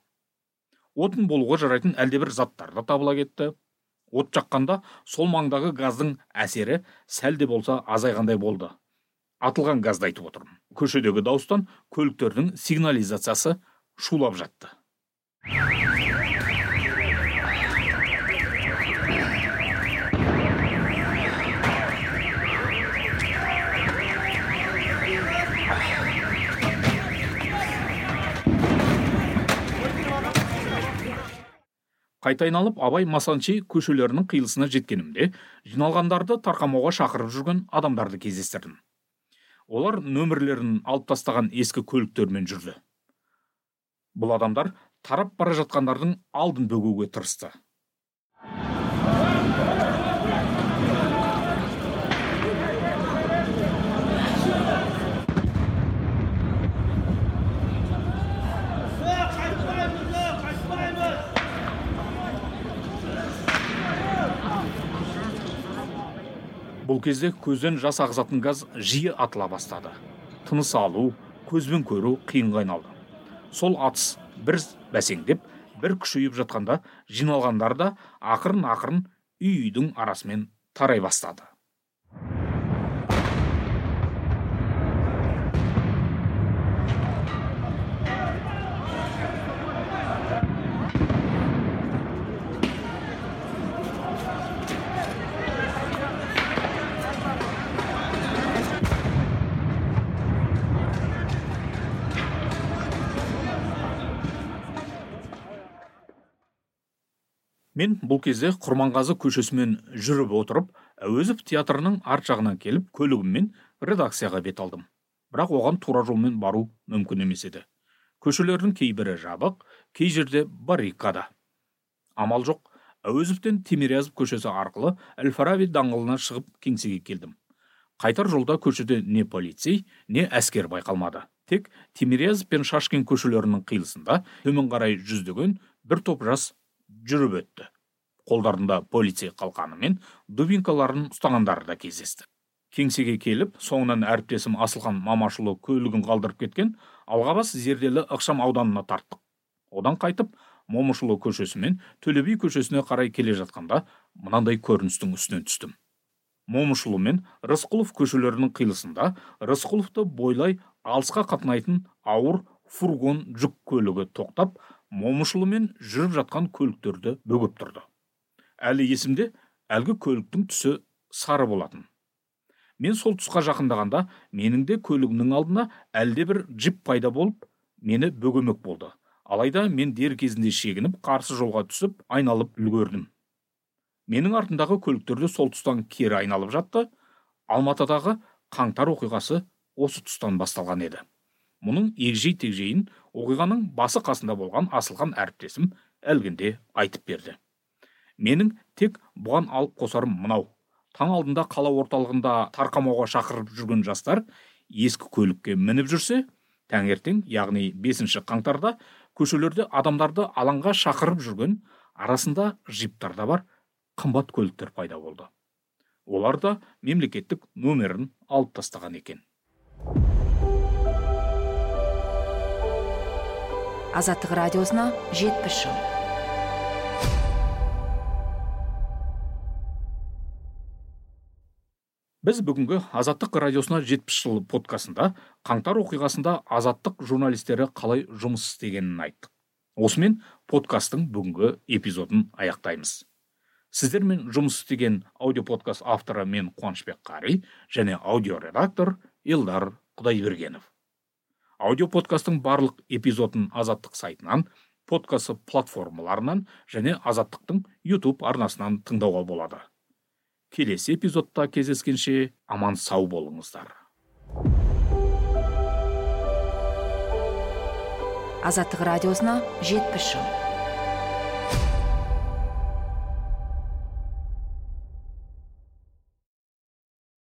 [SPEAKER 4] Отын болуға жарайтын әлдебір заттар да табыла кетті. От жаққанда сол маңдағы газдың әсері сәл де болса азайғандай болды. Атылған газды айтып отырмын. Көшедегі дауыстан көліктердің сигнализациясы шулап жатты. Қайта айналып абай масанчи көшелерінің қиылысына жеткенімде жиналғандарды тарқамауға шақырып жүрген адамдарды кездестірдім. Олар нөмірлерін алып тастаған ескі көліктермен жүрді. Бұл адамдар тарап бара жатқандардың алдын бөгеуге тырысты. Бұл кезде көзден жас ағызатын газ жиі атыла бастады. Тыныс алу көзбен көру қиынға айналды. Сол атыс бір бәсеңдеп бір күшейіп жатқанда жиналғандар да ақырын ақырын үй үйдің арасымен тарай бастады. Мен бұл кезде құрманғазы көшесімен жүріп отырып әуезов театрының арт жағынан келіп көлігіммен редакцияға бет алдым. Бірақ оған тура жолмен бару мүмкін емес еді. Көшелердің кейбірі жабық кей жерде баррикада. Амал жоқ. Әуезовтен тимирязев көшесі арқылы әл фараби даңғылына шығып кеңсеге келдім. Қайтар жолда көшеде не полицей не әскер байқалмады. Тек тимирязев пен шашкин көшелерінің қиылысында төмен қарай жүздеген бір топ жас жүріп өтті. Қолдарында полицей қалқаны мен дубинкаларын ұстағандары да кездесті. Кеңсеге келіп соңынан әріптесім асылхан мамашұлы көлігін қалдырып кеткен алғабас зерделі ықшам ауданына тарттық. Одан қайтып момышұлы көшесі мен төле би көшесіне қарай келе жатқанда мынандай көріністің үстінен түстім. Момышұлы мен рысқұлов көшелерінің қиылысында рысқұловты бойлай алысқа қатынайтын ауыр фургон жүк көлігі тоқтап момышұлымен жүріп жатқан көліктерді бөгеп тұрды. Әлі есімде әлгі көліктің түсі сары болатын. Мен сол тұсқа жақындағанда менің де көлігімнің алдына әлдебір джип пайда болып мені бөгемек болды. Алайда мен дер кезінде шегініп қарсы жолға түсіп айналып үлгердім. Менің артымдағы көліктер де сол тұстан кері айналып жатты. Алматыдағы қаңтар оқиғасы осы тұстан басталған еді. Мұның егжей тегжейін оқиғаның басы қасында болған асылхан әріптесім әлгінде айтып берді. Менің тек бұған алып қосарым мынау. Таң алдында қала орталығында тарқамауға шақырып жүрген жастар ескі көлікке мініп жүрсе таңертең яғни бесінші қаңтарда көшелерде адамдарды алаңға шақырып жүрген арасында жиптар да бар қымбат көліктер пайда болды. Олар да мемлекеттік нөмірін алып тастаған екен.
[SPEAKER 3] Азаттық радиосына жетпіс жыл.
[SPEAKER 4] Біз бүгінгі азаттық радиосына жетпіс жыл подкастында қаңтар оқиғасында азаттық журналистері қалай жұмыс істегенін айттық. Осымен подкасттың бүгінгі эпизодын аяқтаймыз. Сіздермен жұмыс істеген аудиоподкаст авторы мен қуанышбек қари және аудиоредактор елдар құдайбергенов. Аудиоподкасттың барлық эпизодын азаттық сайтынан подкаст платформаларынан және азаттықтың ютуб арнасынан тыңдауға болады. Келесі эпизодта кездескенше аман сау болыңыздар.
[SPEAKER 3] Азаттық радиосына жетпіс жыл.